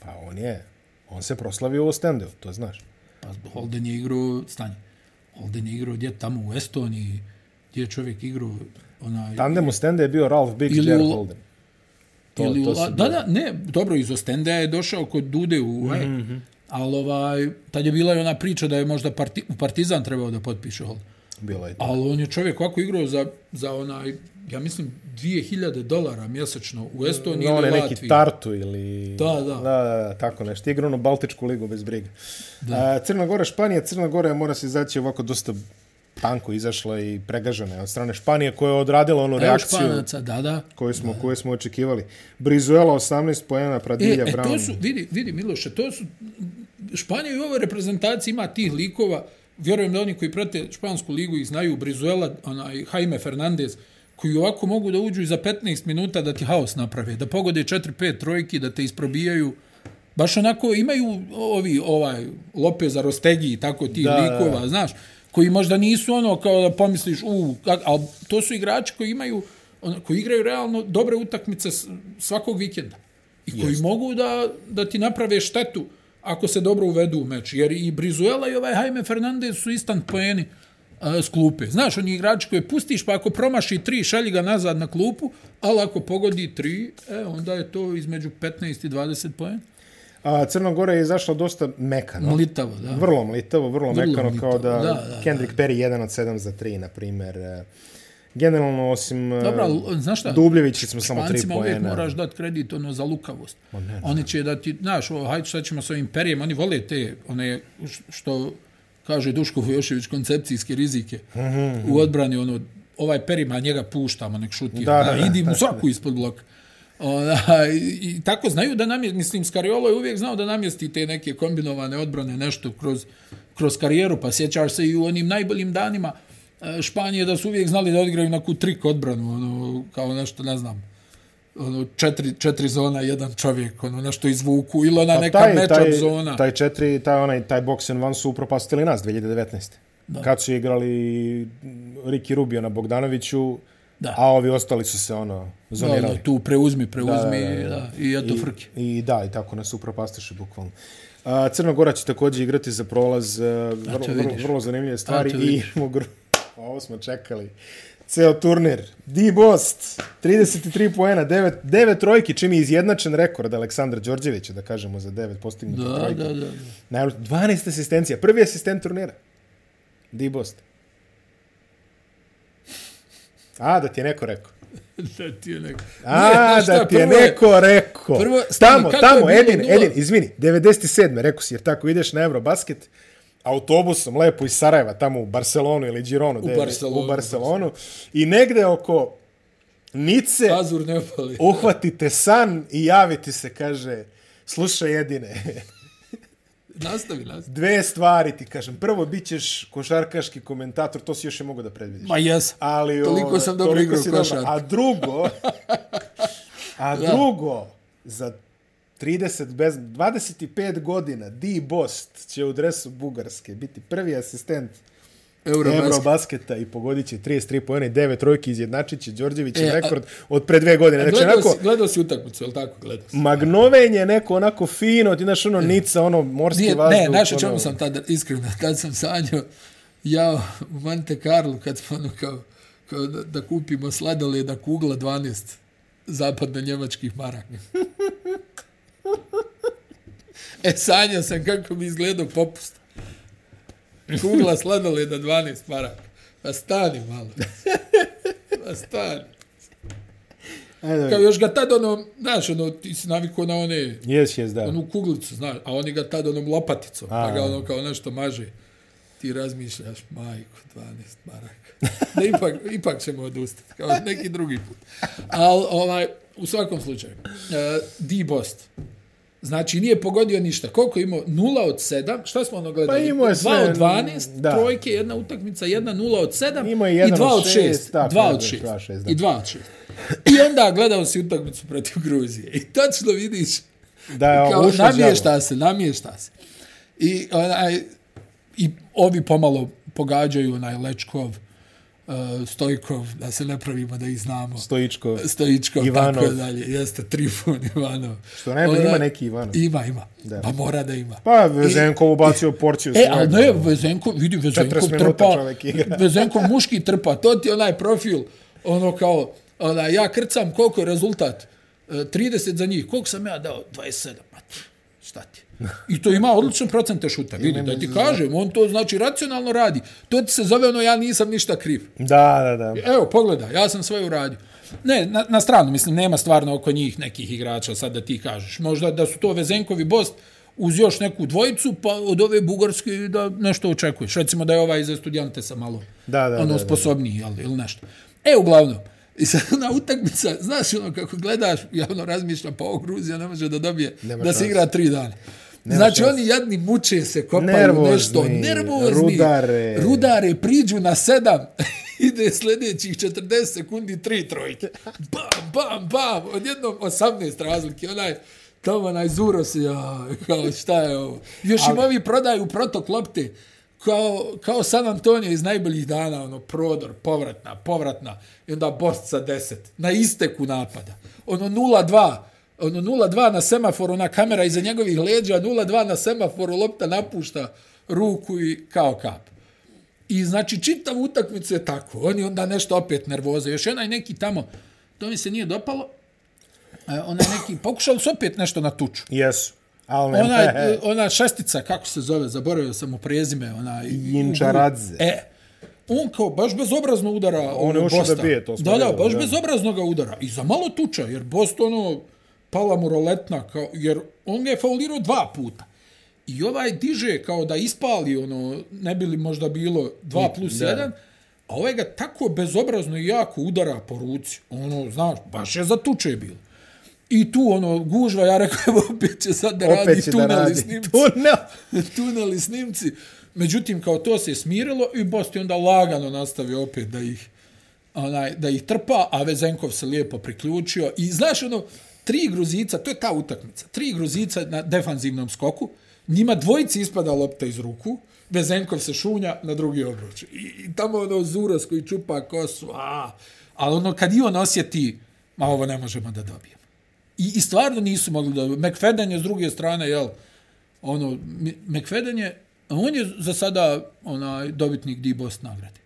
Pa on je. On se proslavio u Ostendeu, to znaš.
pa Holden je igrao, stanje, Holden je igrao gdje tamo u Estoniji, gdje je čovjek igrao, onaj,
Tandem Ostende je bio Ralph Biggs, J.R.
u-
Holden. To,
ili
to
da, da, ne, dobro, iz Ostenda je došao kod Dude u mm
Mhm,
-hmm. ali ovaj, tad je bila i ona priča da je možda parti, Partizan trebao da potpiše.
Bilo je to.
Ali on je čovjek ovako igrao za, za onaj, ja mislim, 2000 dolara mjesečno u Estoniji
No,
ili
je
Latviji.
neki Tartu ili...
Da, da.
Da, tako nešto. Igra ono Baltičku ligu bez brige. Da. Crna Gora, Španija. Crna Gora mora se izaći ovako dosta tanko izašla i pregažena je od strane Španije koja je odradila onu reakciju
Španaca, da, da.
koju smo, koju smo očekivali. Brizuela 18 pojena,
E,
Pradilja,
e,
Brown.
to su, vidi, vidi Miloše, to su, Španija i u ovoj reprezentaciji ima tih likova, vjerujem da oni koji prate špansku ligu ih znaju, Brizuela, onaj, Jaime Fernandez, koji ovako mogu da uđu i za 15 minuta da ti haos naprave, da pogode 4-5 trojki, da te isprobijaju, baš onako imaju ovi, ovaj, Lopez Arostegi i tako tih
Da,
da,
da, da.
likova, znaš, koji možda nisu ono kao da pomisliš, u, ali to su igrači koji imaju, ono, koji igraju realno dobre utakmice svakog vikenda. I koji mogu da, da ti naprave štetu ako se dobro uvedu u meč. Jer i Brizuela i ovaj Jaime Fernandez su instant poeni s klupe. Znaš, oni igrači koje pustiš, pa ako promaši tri, šalji ga nazad na klupu, ali ako pogodi tri, e, onda je to između 15 i 20 poena.
A Crna Gora je izašla dosta mekano.
Mlitavo, da.
Vrlo mlitavo, vrlo,
Vrlo
mekano,
mlitavo,
kao da,
da, da,
Kendrick Perry 1 od 7 za 3, na primjer. E, Generalno, osim e,
Dobro, ali, znaš šta?
Dubljevići smo samo 3
Špancima uvijek
poena.
moraš dati kredit ono, za lukavost. Oni će da ti, znaš, o, hajde šta ćemo s ovim perijem, oni vole te, one, što kaže Duško Vujošević, koncepcijske rizike u odbrani, ono, ovaj perima njega puštamo, nek šutira,
Da,
da,
da,
idi mu svaku ispod bloka. Ona, i, tako znaju da namjesti, mislim, Skariolo je uvijek znao da namjesti te neke kombinovane odbrane, nešto kroz, kroz karijeru, pa sjećaš se i u onim najboljim danima e, Španije da su uvijek znali da odigraju neku trik odbranu, ono, kao nešto, ne znam, ono, četiri, četiri zona, jedan čovjek, ono, nešto izvuku, ili ona neka
Pa taj,
matchup
taj,
zona.
Taj četiri, taj, onaj, taj box and one su upropastili nas 2019. Da. Kad su igrali Ricky Rubio na Bogdanoviću,
Da.
a ovi ostali su se ono
da,
zonirali.
da, tu preuzmi, preuzmi,
Da,
da,
da, da,
da,
da.
i eto
I,
frke.
I da, i tako nas upropastiše bukvalno. A, Crna Gora će također igrati za prolaz, a, vrlo, vrlo,
vidiš.
vrlo zanimljive stvari i. Ovo smo čekali. Ceo turnir. Di Bost, 33 poena, 9, 9 trojki, čim je izjednačen rekord Aleksandra Đorđevića, da kažemo, za 9 postignute
Da, da, da. da.
Naravno, 12 asistencija, prvi asistent turnira. Di Bost. A, da ti je neko rekao.
da ti je neko.
A,
šta,
da ti je
prvo
neko rekao.
prvo- stani,
tamo, tamo, Edin,
nula?
Edin, izvini, 97. rekao si, jer tako ideš na Eurobasket, autobusom lepo iz Sarajeva, tamo u Barcelonu ili Gironu,
U Barcelonu,
u Barcelonu, i negde oko Nice
Azur ne opali.
uhvatite san i javiti se, kaže, slušaj jedine,
nastavi, nastavi.
Dve stvari ti kažem. Prvo, bit ćeš košarkaški komentator, to si još je mogu da predvidiš.
Ma jes,
Ali,
toliko
ovo,
sam dobro igrao košarku.
A drugo, a
Da.
drugo, za 30, bez, 25 godina, Di Bost će u dresu Bugarske biti prvi asistent
Eurobasket.
Eurobasketa i pogodit će 33 pojene, 9 trojki, izjednačit će Đorđević
E, a-
rekord od pre dve godine. Znači,
Gledao,
onako,
si, gledao si utakmicu, je li tako? Gledao si.
magnovenje neko onako fino, ti znaš ono nica, ono morski
Nije,
vazduh.
ne, znaš o
ono,
čemu sam tada, iskreno, tad sam sanjao, ja u Monte Carlo, kad smo ono kao, kao da, da kupimo sladoleda kugla 12 zapadno-njemačkih maraka. e, sanjao sam kako bi izgledao popust. Kugla sladoleda 12 maraka. Pa stani malo. Pa stani.
Ajde,
Kao još ga tad ono, znaš, ono, ti si navikao na one
Jes, jes, da.
onu kuglicu, znaš, a oni ga tad onom lopaticom,
A.
pa ga ono kao nešto maže. Ti razmišljaš, majko, 12 maraka. Da ipak, ipak ćemo odustati, kao neki drugi put. Ali, ovaj, u svakom slučaju, uh, D. Znači, nije pogodio ništa. Koliko imao? 0 od 7. Šta smo ono gledali?
Pa imao je sve,
2 od 12,
da.
trojke, jedna utakmica, jedna 0 od 7
Imao je
i
jedan
2
od
od 6.
šest, tako,
2
da,
od 6.
dva od šest, da.
I 2 od 6. I onda gledao si utakmicu protiv Gruzije. I tačno vidiš
Da je
kao,
đavo.
namješta se, namješta se. I, onaj, I ovi pomalo pogađaju onaj Lečkov, Stojkov, da se ne pravimo da ih znamo.
Stojičko.
Stojičkov,
Ivanov.
tako dalje. Jeste, Trifon, Ivanov.
Što najbolje, ima neki Ivanov.
Ima, ima.
Da.
Pa mora da ima.
Pa Vezenkov ubacio porciju
E, ali ne, Vezenkov, vidi, Vezenkov
40 minuta
trpa. Vezenkov muški trpa, to ti je onaj profil, ono kao, ona, ja krcam koliko je rezultat, E, 30 za njih, koliko sam ja dao? 27, pa tch, šta ti? I to ima odličan procente šuta, vidi, da ti kažem, on to znači racionalno radi. To ti se zove ono, ja nisam ništa kriv.
Da, da, da.
Evo, pogledaj, ja sam sve uradio. Ne, na, na stranu, mislim, nema stvarno oko njih nekih igrača, sad da ti kažeš. Možda da su to Vezenkovi Bost uz još neku dvojicu, pa od ove Bugarske da nešto očekuješ. Recimo da je ovaj za studijante sa malo
Da, da,
ono,
da, da.
sposobniji, jel, ili nešto. E, uglavnom, i sad ona utakmica, znaš ono kako gledaš, ja ono razmišljam, pa ovo Gruzija ne može da dobije,
Nema
da se igra tri dana.
Nema
znači,
šanse.
oni jadni muče se, kopaju
Nervozni,
nešto, nervozni,
rudare.
rudare, priđu na sedam, ide sljedećih 40 sekundi tri trojke. Bam, bam, bam, odjednom 18 razlike, onaj, tamo onaj zuro se, ja, kao šta je ovo. Još im ovi prodaju protok lopte, kao, kao San Antonio iz najboljih dana, ono, prodor, povratna, povratna, i onda Bost sa 10, na isteku napada. Ono 0-2, ono 0-2 na semaforu, ona kamera iza njegovih leđa, 0-2 na semaforu, lopta napušta ruku i kao kap. I znači čitav utakmicu je tako. Oni onda nešto opet nervoze. Još onaj neki tamo, to mi se nije dopalo, e, onaj neki, pokušali su opet nešto na tuču.
Jesu. Ne,
Ona, ona šestica, kako se zove, zaboravio sam mu prezime. Ona,
Jinčaradze.
E, on kao baš bezobrazno udara
On je
ono,
ušao da bije, to
Da, da, baš
da.
bezobrazno ga udara. I za malo tuča, jer Bost ono, pala mu roletna, kao, jer on ga je faulirao dva puta. I ovaj diže kao da ispali, ono, ne bi li možda bilo 2 plus
da.
1, a ovaj ga tako bezobrazno i jako udara po ruci. Ono, znaš, baš je za tuče bilo. I tu, ono, gužva, ja rekao, evo, opet će sad da radi
Opet da
tuneli
radi.
snimci.
Tunel.
tuneli snimci. Međutim, kao to se je smirilo i Bost je onda lagano nastavio opet da ih, onaj, da ih trpa, a Vezenkov se lijepo priključio. I znaš, ono, tri gruzica, to je ta utakmica, tri gruzica na defanzivnom skoku, njima dvojici ispada lopta iz ruku, Vezenkov se šunja na drugi obruč. I, i tamo ono Zuros koji čupa kosu, a, ali ono kad i on osjeti, ma ovo ne možemo da dobijemo. I, I stvarno nisu mogli da... McFadden je s druge strane, jel, ono, McFadden je, on je za sada onaj dobitnik D-Bost nagrade.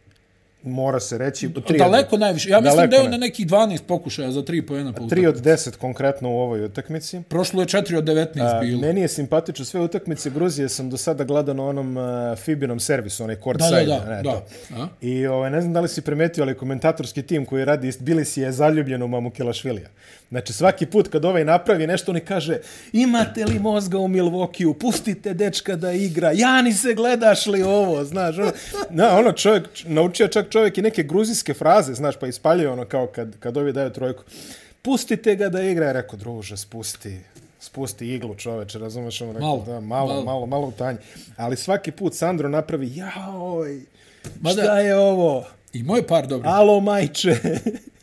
Mora se reći.
Daleko
od,
najviše. Ja mislim
Daleko
da je on
ne.
na neki 12 pokušaja za 3 pojena po utakmici.
od 10 konkretno u ovoj utakmici.
Prošlo je 4 od 19
A,
bilo.
meni je simpatično sve utakmice Gruzije sam do sada gledao na onom uh, Fibinom servisu, onaj court
Da, da,
side.
da,
ne,
da.
to.
A?
I ovaj, ne znam da li si primetio, ali komentatorski tim koji radi bili si je zaljubljen u Mamu Kelašvilija. Znači svaki put kad ovaj napravi nešto, oni kaže imate li mozga u Milvokiju, pustite dečka da igra, Jani se gledaš li ovo, znaš. Ono, na, ono čovjek, naučio čak čovjek i neke gruzijske fraze, znaš, pa ispaljuje ono kao kad, kad ovi daju trojku. Pustite ga da igra, je rekao, druže, spusti, spusti iglu čoveče, razumeš? Ono,
Malo,
da, malo, malo,
malo.
malo, u tanji. Ali svaki put Sandro napravi, jaoj, šta je ovo?
Imao je par dobrih,
Alo, majče.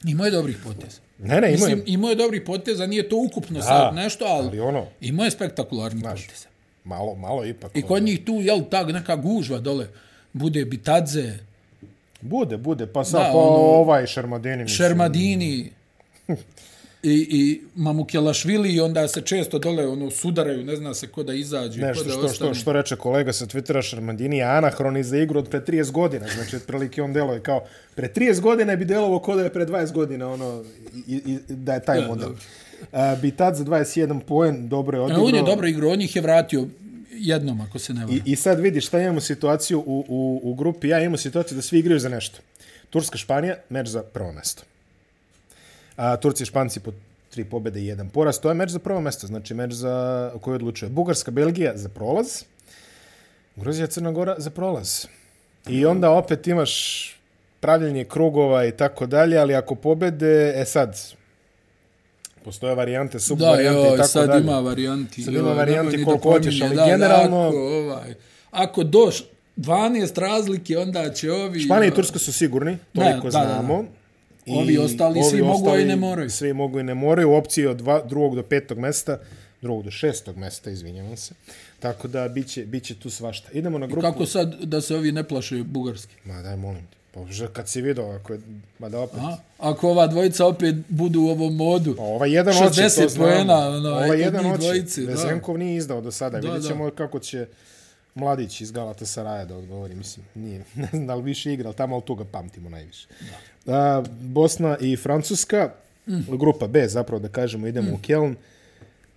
imao je dobrih poteza.
Ne, ne, ima
Mislim,
je.
imao je dobrih poteza, nije to ukupno sad nešto, ali,
ali ono,
imao je spektakularni
Znaš,
poteza.
malo, malo ipak.
I
ono.
kod njih tu, jel, ta neka gužva dole, bude Bitadze,
Bude, bude, pa sad,
Da,
pa
ono-
ovaj Šermadini. mislim.
Šermadini i, i Mamukelašvili i onda se često dole ono sudaraju, ne zna se ko da izađe, da
što, što,
ostane.
što reče kolega sa Twittera, Šermadini je anahroni za igru od pre 30 godina. Znači, otprilike on deluje kao, pre 30 godina bi delovo ko da je pre 20 godina, ono, i, i, da je taj
Da,
model. Uh, Bitad za 21 poen, dobro je odigrao.
on je dobro igrao, on ih je vratio jednom, ako se ne varam.
I, I sad vidiš šta imamo situaciju u, u, u grupi. Ja imamo situaciju da svi igraju za nešto. Turska, Španija, meč za prvo mesto. A, Turci i Španci po tri pobjede i jedan poraz. To je meč za prvo mesto, znači meč za koji odlučuje. Bugarska, Belgija za prolaz. Gruzija, Crna Gora za prolaz. I onda opet imaš pravljenje krugova i tako dalje, ali ako pobede, e sad, postoje varijante,
Da,
subvarijante i tako
sad
dalje.
ima varijanti.
Sad ima varijanti koliko
da
hoćeš, ali generalno-
Da, ako, ovaj, ako doš 12 razlike, onda će ovi...
Španija i Turska su sigurni, toliko
da, da, da.
znamo. I
Ovi ostali svi mogu, a i ne moraju.
Svi mogu i ne moraju. U opciji od dva, drugog do petog mesta, drugog do šestog mesta, izvinjavam se. Tako da biće, biće tu svašta. Idemo na grupu.
Kako sad da se ovi ne plaše bugarski?
Ma daj, molim te. Pa kad si vidio, ako je, ma da opet.
A? Ako ova dvojica opet budu u ovom modu,
Pa ovaj jedan hoće, to
60
znamo.
poena, ono, od
jedan
da.
Vezenkov nije izdao do sada.
Da,
Vidjet ćemo kako će mladić iz Galata Saraja da odgovori. Mislim, nije, ne znam da li više igra, ali tamo ali tu ga pamtimo najviše. Da. A, Bosna i Francuska, mm. grupa B zapravo da kažemo, idemo mm. u Keln.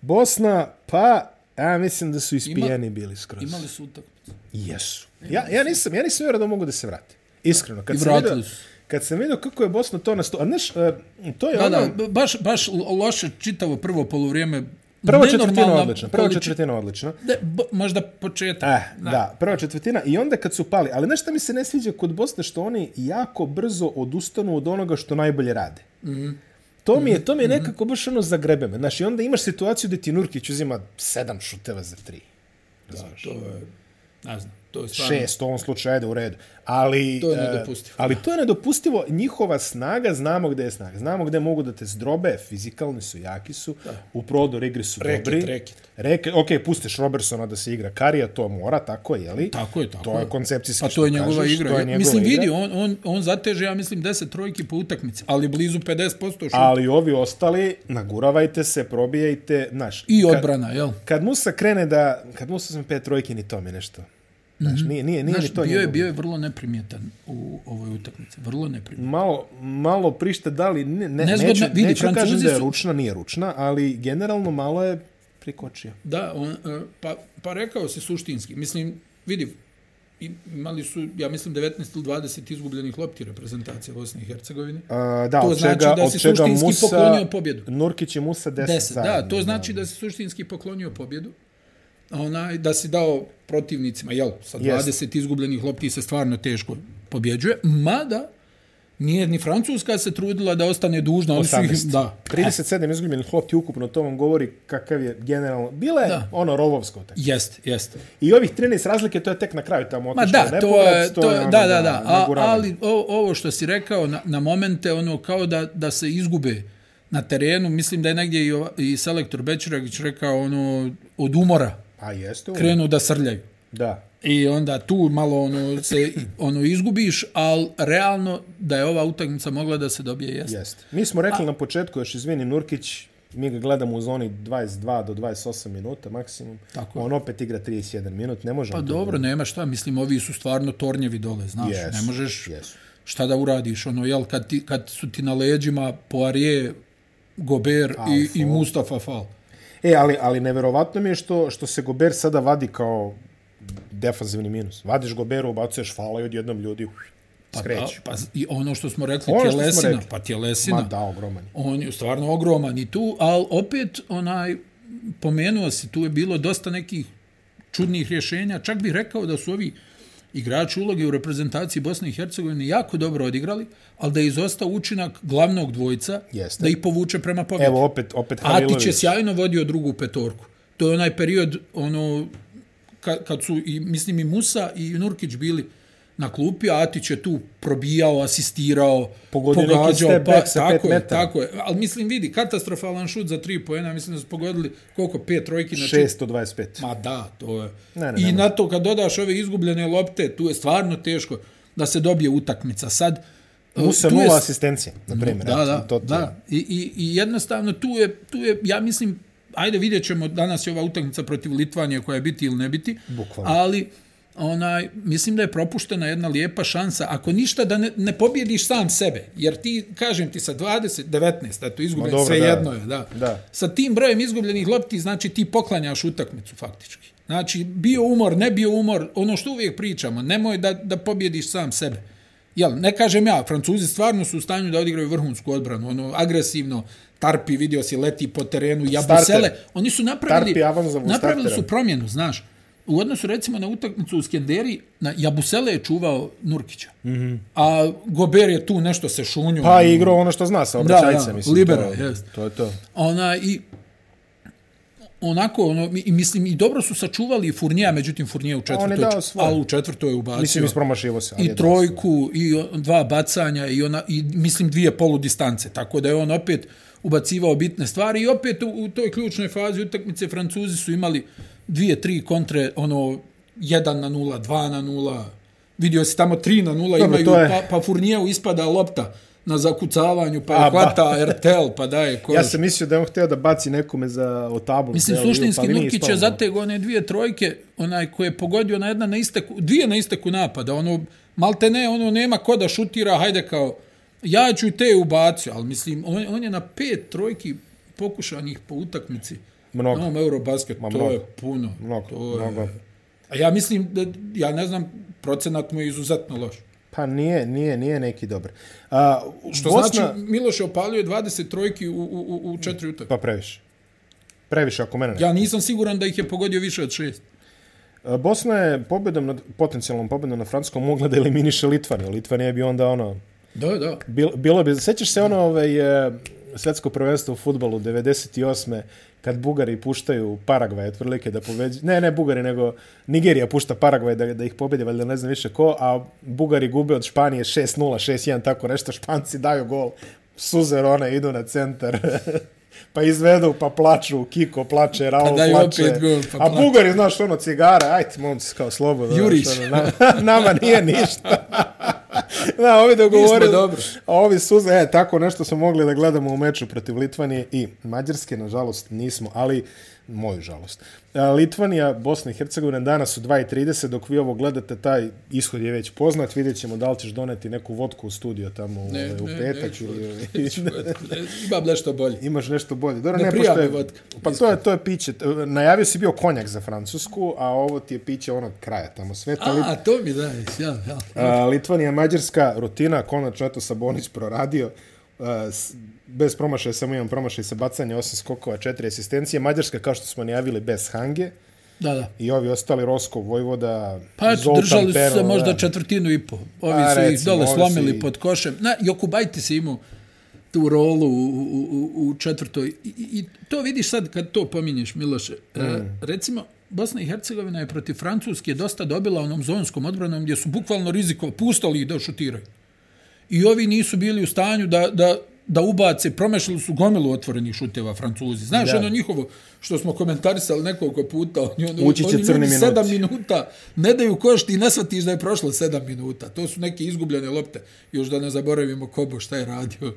Bosna, pa, ja mislim da su ispijeni bili skroz.
imali su utakmicu.
Jesu. Ja, ja nisam, ja nisam vjerao da mogu da se vrate. Iskreno. Kad
I
sam
vratili
vidio,
su.
kad sam vidio kako je Bosna to nasto... A znaš, e, to je
Da,
ono...
da, baš, baš loše čitavo prvo poluvrijeme.
Prva četvrtina odlična. Prva
količi-
četvrtina odlična.
Ne, b- možda početak.
Eh, da. da, prva četvrtina. I onda kad su pali. Ali šta mi se ne sviđa kod Bosne? Što oni jako brzo odustanu od onoga što najbolje rade. -hmm. To mi je, to mi je nekako baš ono zagrebe me. Znaš, i onda imaš situaciju gdje ti Nurkić uzima sedam šuteva za tri. Razumeš?
To je, ne znam, to je stvarno...
šest u ovom slučaju, ajde u redu. Ali,
To je
e,
nedopustivo.
ali to je nedopustivo. Njihova snaga, znamo gde je snaga. Znamo gde mogu da te zdrobe, fizikalni su, jaki su, u prodor igri su
Reket,
dobri.
reket.
Reke, ok, pustiš Robertsona da se igra Karija, to mora, tako je, li?
Tako je, tako
To je koncepcijski
Pa to je njegova
kažeš,
igra.
je njegova
Mislim,
igra.
vidi, on, on, on zateže, ja mislim, 10 trojki po utakmici, ali blizu 50% šuta.
Ali ovi ostali, naguravajte se, probijajte, znaš.
I
kad-
odbrana, jel?
Kad Musa krene da, kad Musa sam pet trojki, ni to mi nešto. Znaš, nije, nije, nije
Znaš,
ni to
bio je, bio je vrlo neprimjetan u ovoj utakmici. Vrlo neprimjetan.
malo, malo prište da li, ne, ne,
Nezgodno-
neću,
vidi,
neću kažem
Francuzi
da je
su-
ručna, nije ručna, ali generalno malo je prikočio.
Da, on, e, pa, pa rekao se suštinski. Mislim, vidi, imali su, ja mislim, 19 ili 20 izgubljenih lopti reprezentacije Bosne i Hercegovine.
Uh, da,
To
od
znači
čega,
da
od
si
čega
suštinski
Musa,
poklonio pobjedu.
Nurkić i Musa 10,
10, da,
zajedno,
to znači da si suštinski poklonio pobjedu. Onaj, da si dao protivnicima, jel, sa 20
Jest.
izgubljenih lopti se stvarno teško pobjeđuje, mada nije ni Francuska se trudila da ostane dužna, oni su ih,
18.
da,
37 izgubljenih lopti ukupno, to vam govori kakav je generalno. Bila je
Da.
ono rovovsko.
Jest, jest.
I ovih 13 razlike, to je tek na kraju tamo
Ma
otišlo.
da, to je, to je,
ono,
da, da, da, A, ali o, ovo što si rekao, na, na momente, ono, kao da, da se izgube na terenu, mislim da je negdje i, i selektor Bećiragić rekao, ono, od umora
A jeste.
krenu da srljaju.
Da.
I onda tu malo ono se ono izgubiš, ali realno da je ova utakmica mogla da se dobije jeste.
Jeste. Mi smo rekli na početku, još izvini Nurkić, mi ga gledamo u zoni 22 do 28 minuta maksimum.
Tako je.
On opet igra 31 minut, ne može
Pa dobro, nema šta, mislim, ovi su stvarno tornjevi dole, znaš,
Jesu,
ne možeš
jesu.
šta da uradiš, ono, jel, kad, ti, kad su ti na leđima Poirier, Gober i, i Mustafa Fal.
E, ali, ali neverovatno mi je što, što se Gober sada vadi kao defanzivni minus. Vadiš Goberu, ubacuješ fala i odjednom ljudi uf,
Pa,
skreću.
pa i ono što smo rekli,
Ono što smo
tjelesina,
rekli.
pa tjelesina.
Ma da, ogroman. je.
On je stvarno ogroman i tu, ali opet onaj pomenuo si, tu je bilo dosta nekih čudnih rješenja. Čak bih rekao da su ovi igrači uloge u reprezentaciji Bosne i Hercegovine jako dobro odigrali, ali da je izostao učinak glavnog dvojca
Jeste.
da ih povuče prema pobjedi.
Evo opet, opet
Atić je
Halilović.
sjajno vodio drugu petorku. To je onaj period, ono, kad, kad su, i, mislim, i Musa i Nurkić bili na klupi, a Atić je tu probijao, asistirao,
Pogodio
pogađao, pa, tako je,
metara.
tako je. Ali mislim, vidi, katastrofalan šut za tri pojena, mislim da su pogodili koliko, pet trojki na čit-
625.
Ma da, to je.
Ne, ne,
I
ne
na to kad dodaš ove izgubljene lopte, tu je stvarno teško da se dobije utakmica. Sad,
Musa
je
nula
s-
asistencije, na primjer.
Da, da,
to je.
da. I, i, I jednostavno tu je, tu je, ja mislim, ajde vidjet ćemo, danas je ova utakmica protiv Litvanije koja je biti ili ne biti,
Bukvalno.
ali onaj, mislim da je propuštena jedna lijepa šansa, ako ništa da ne, ne pobjediš sam sebe, jer ti, kažem ti sa 20, 19, eto, izgubljen,
dobro,
sve
da.
jedno je, da.
Da.
Sa tim brojem izgubljenih lopti, znači ti poklanjaš utakmicu faktički. Znači, bio umor, ne bio umor, ono što uvijek pričamo, nemoj da, da pobjediš sam sebe. Jel, ne kažem ja, Francuzi stvarno su u stanju da odigraju vrhunsku odbranu, ono, agresivno, Tarpi, vidio si, leti po terenu, Jabusele,
Starter.
oni su napravili,
Tarpi
napravili
startera.
su promjenu, znaš. U odnosu recimo na utakmicu u Skenderi, na Jabusele je čuvao Nurkića. Mm -hmm. A Gober je tu nešto se šunio.
Pa igrao ono što zna sa obraćajce,
da,
mislim.
libero,
to,
jest.
to je to.
Ona i onako, ono, i mislim, i dobro su sačuvali Furnija, međutim Furnija u četvrtoj, ali u četvrtoj je ubacio.
Mislim, ispromašivo se.
i trojku, i dva bacanja, i, ona, i mislim dvije poludistance, tako da je on opet ubacivao bitne stvari i opet u, u toj ključnoj fazi utakmice Francuzi su imali dvije, tri kontre, ono, 1 na 0, 2 na 0, vidio si tamo 3 na 0
Dobro,
imaju,
je-
pa, pa Furnijeu ispada lopta na zakucavanju, pa je hvata RTL, pa daje koš.
Ja sam mislio da je on htio da baci nekome za o tablu.
Mislim,
je-
suštinski
pa
Nurkić je zatego one dvije trojke, onaj koji je pogodio na jedna na isteku, dvije na isteku napada, ono, malte ne, ono, nema ko da šutira, hajde kao, ja ću i te ubacio, ali mislim, on, on je na pet trojki pokušanih po utakmici.
Mnogo.
Na ovom Eurobasket,
Ma,
to
mnogo.
je puno.
Mnogo,
to je,
mnogo.
A ja mislim da, ja ne znam, procenat mu je izuzetno loš.
Pa nije, nije, nije neki dobar. A,
Što
Bosna,
znači, Miloš je opalio 20 trojki u, u, u, četiri utakmice.
Pa previše. Previše ako mene ne.
Ja nisam siguran da ih je pogodio više od šest.
A, Bosna je pobjedom, nad, potencijalnom pobjedom na Francuskom mogla da eliminiše Litvaniju. Litvanija bi onda ono...
Da, da.
Bil, bilo bi... Sećaš se ono ovaj, e, svjetsko prvenstvo u futbolu 98. Kad Bugari puštaju Paragvaj otprilike da poveđu... Ne, ne Bugari, nego Nigerija pušta Paragvaj da, da ih pobjede, valjda ne znam više ko, a Bugari gube od Španije 6-0, 6-1, tako nešto. Španci daju gol. Suzer one idu na centar. pa izvedu, pa plaču, Kiko plače, Raul
daju
plače.
opet gol, pa
a. Bugari, znaš, ono, cigara, ajde, momci, kao slobodno.
Jurić.
znaš, ono, na- nama nije ništa. Da, ovi dogovorili.
dobro.
A ovi suze, e, tako nešto smo mogli da gledamo u meču protiv Litvanije i Mađarske, nažalost nismo, ali moju žalost. A, Litvanija, Bosna i Hercegovina danas u 2.30, dok vi ovo gledate, taj ishod je već poznat, vidjet ćemo da li ćeš doneti neku vodku u studio tamo u,
Ne,
u
ne,
petak
neću,
ili...
neću, imam nešto bolje.
Imaš nešto bolje. Dobro,
Ne
ne, pošto je,
vodka,
Pa to je, to je piće. Najavio si bio konjak za Francusku, a ovo ti je piće onog kraja tamo sveta.
A, to mi daješ, ja, ja.
A, Litvanija, Mađarska, rutina, konačno eto Sabonić proradio, a, s, bez promašaja, samo imam promašaj sa bacanja, osam skokova, četiri asistencije. Mađarska, kao što smo najavili, bez Hange.
Da, da.
I ovi ostali, Roskov, Vojvoda,
Pa eto,
Zoltan
držali su se možda
da.
četvrtinu i po. Ovi
A,
su ih
recimo,
dole
ovi
slomili
i-
pod košem. Na, Jokubajti se imao tu rolu u, u, u, četvrtoj. I, i, I to vidiš sad kad to pominješ, Miloše. Mm. E, recimo, Bosna i Hercegovina je protiv Francuske dosta dobila onom zonskom odbranom gdje su bukvalno riziko pustali ih da šutiraju. I ovi nisu bili u stanju da, da, da ubace, promešali su gomilu otvorenih šuteva Francuzi. Znaš,
Da.
ono njihovo, što smo komentarisali nekoliko puta, oni, oni,
Ući će
oni
crni minuti.
sedam minuta ne daju koš, ti ne shvatiš da je prošlo sedam minuta. To su neke izgubljene lopte. Još da ne zaboravimo Kobo šta je radio.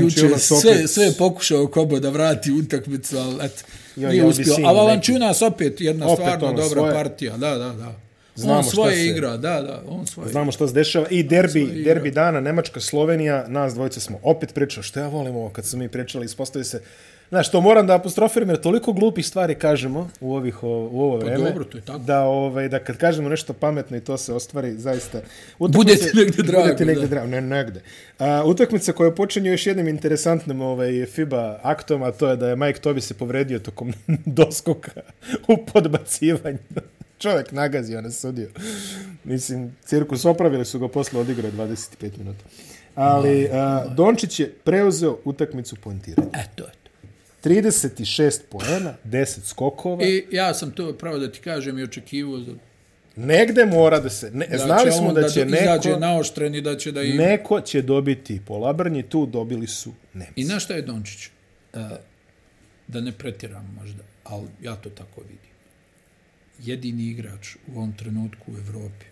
Juče sve, sve je pokušao Kobo da vrati utakmicu, ali eto,
Jo,
nije uspio. A
neki.
Valančiunas opet jedna
Opet
stvarno
ono
dobra
svoje.
partija. Da, da, da.
Znamo
on
šta
svoje
se-
igra, da, da, on svoje
Znamo šta se dešava. I derbi, derbi dana, Nemačka, Slovenija, nas dvojice smo opet pričali. Što ja volim ovo kad smo mi pričali, ispostavi se... Znaš, to moram da apostrofiram, jer toliko glupih stvari kažemo u, ovih, u ovo vreme.
Pa dobro, to je tako.
Da, ovaj, da kad kažemo nešto pametno i to se ostvari, zaista...
Bude ti
Utakmice-
negde drago,
Bude ti negde
da.
drago, ne, negde. A, utakmica koja počinje još jednim interesantnim ovaj, FIBA aktom, a to je da je Mike Tobi se povredio tokom doskoka u podbacivanju. Čovjek nagazio na sudiju. Mislim, cirkus opravili su ga posle odigrao 25 minuta. Ali uh, Dončić je preuzeo utakmicu poentiranja.
Eto, eto.
36 poena, 10 skokova.
I ja sam to pravo da ti kažem i očekivao za
Negde mora da se... Ne,
da
znali smo
on
da će neko...
naoštren i da će da im...
Neko će dobiti po Labrnji, tu dobili su Nemci.
I na šta je Dončić? Uh, da ne pretiram možda, ali ja to tako vidim. Jedini igrač u ovom trenutku u Evropi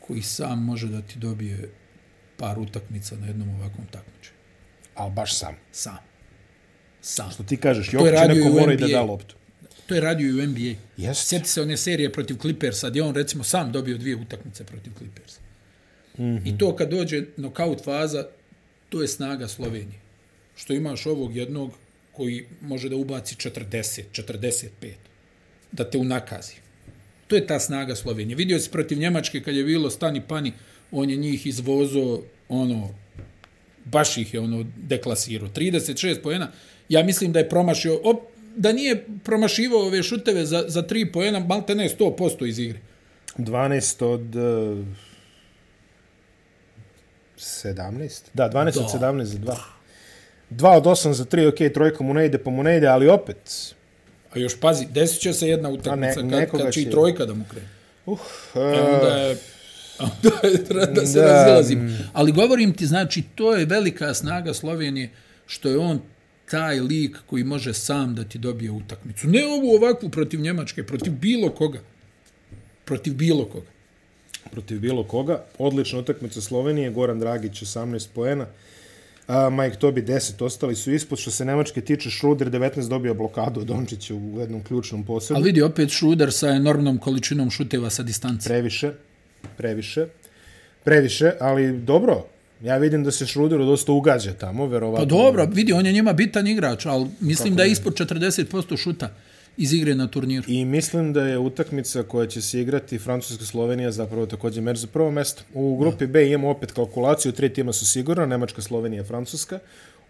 koji sam može da ti dobije par utakmica na jednom ovakvom takmičenju.
Ali baš sam.
Sam. Sam.
Što ti kažeš,
je
Jokić
radio
neko mora i da da loptu.
To je radio i u NBA.
Jeste.
Sjeti se one serije protiv Clippersa, gdje on recimo sam dobio dvije utakmice protiv Clippersa. Mm -hmm. I to kad dođe nokaut faza, to je snaga Slovenije. Što imaš ovog jednog koji može da ubaci 40, 45, da te unakazi. To je ta snaga Slovenije. Vidio si protiv Njemačke kad je bilo stani pani, on je njih izvozo, ono, baš ih je ono deklasirao. 36 pojena. Ja mislim da je promašio, op, da nije promašivao ove šuteve za, za 3 pojena, malte ne 100% iz igre.
12 od... Uh, 17? Da, 12
Da.
od 17 za 2. 2 od 8 za 3, ok, trojka mu ne ide, pa mu ne ide, ali opet...
A još pazi, desit će se jedna utakmica
ne-
kad, kad će i trojka da mu krene.
Uh,
E, onda je onda je treba da se
Da.
da. razilazim. Ali govorim ti, znači, to je velika snaga Slovenije, što je on taj lik koji može sam da ti dobije utakmicu. Ne ovu ovakvu protiv Njemačke, protiv bilo koga. Protiv bilo koga.
protiv bilo koga. Odlična utakmica Slovenije, Goran Dragić 18 poena, a, Mike Tobi 10, ostali su ispod. Što se Nemačke tiče, Schroeder 19 dobio blokadu od Dončića u jednom ključnom posjedu.
Ali vidi, opet Šruder sa enormnom količinom šuteva sa distance.
Previše, previše, previše, ali dobro. Ja vidim da se Schroederu dosta ugađa tamo, verovatno.
Pa dobro, vidi, on je njima bitan igrač, ali mislim da je ispod 40% šuta iz igre na turniru.
I mislim da je utakmica koja će se igrati Francuska-Slovenija zapravo također meč za prvo mesto. U grupi B imamo opet kalkulaciju, tri tima su sigurno, Nemačka, Slovenija, Francuska.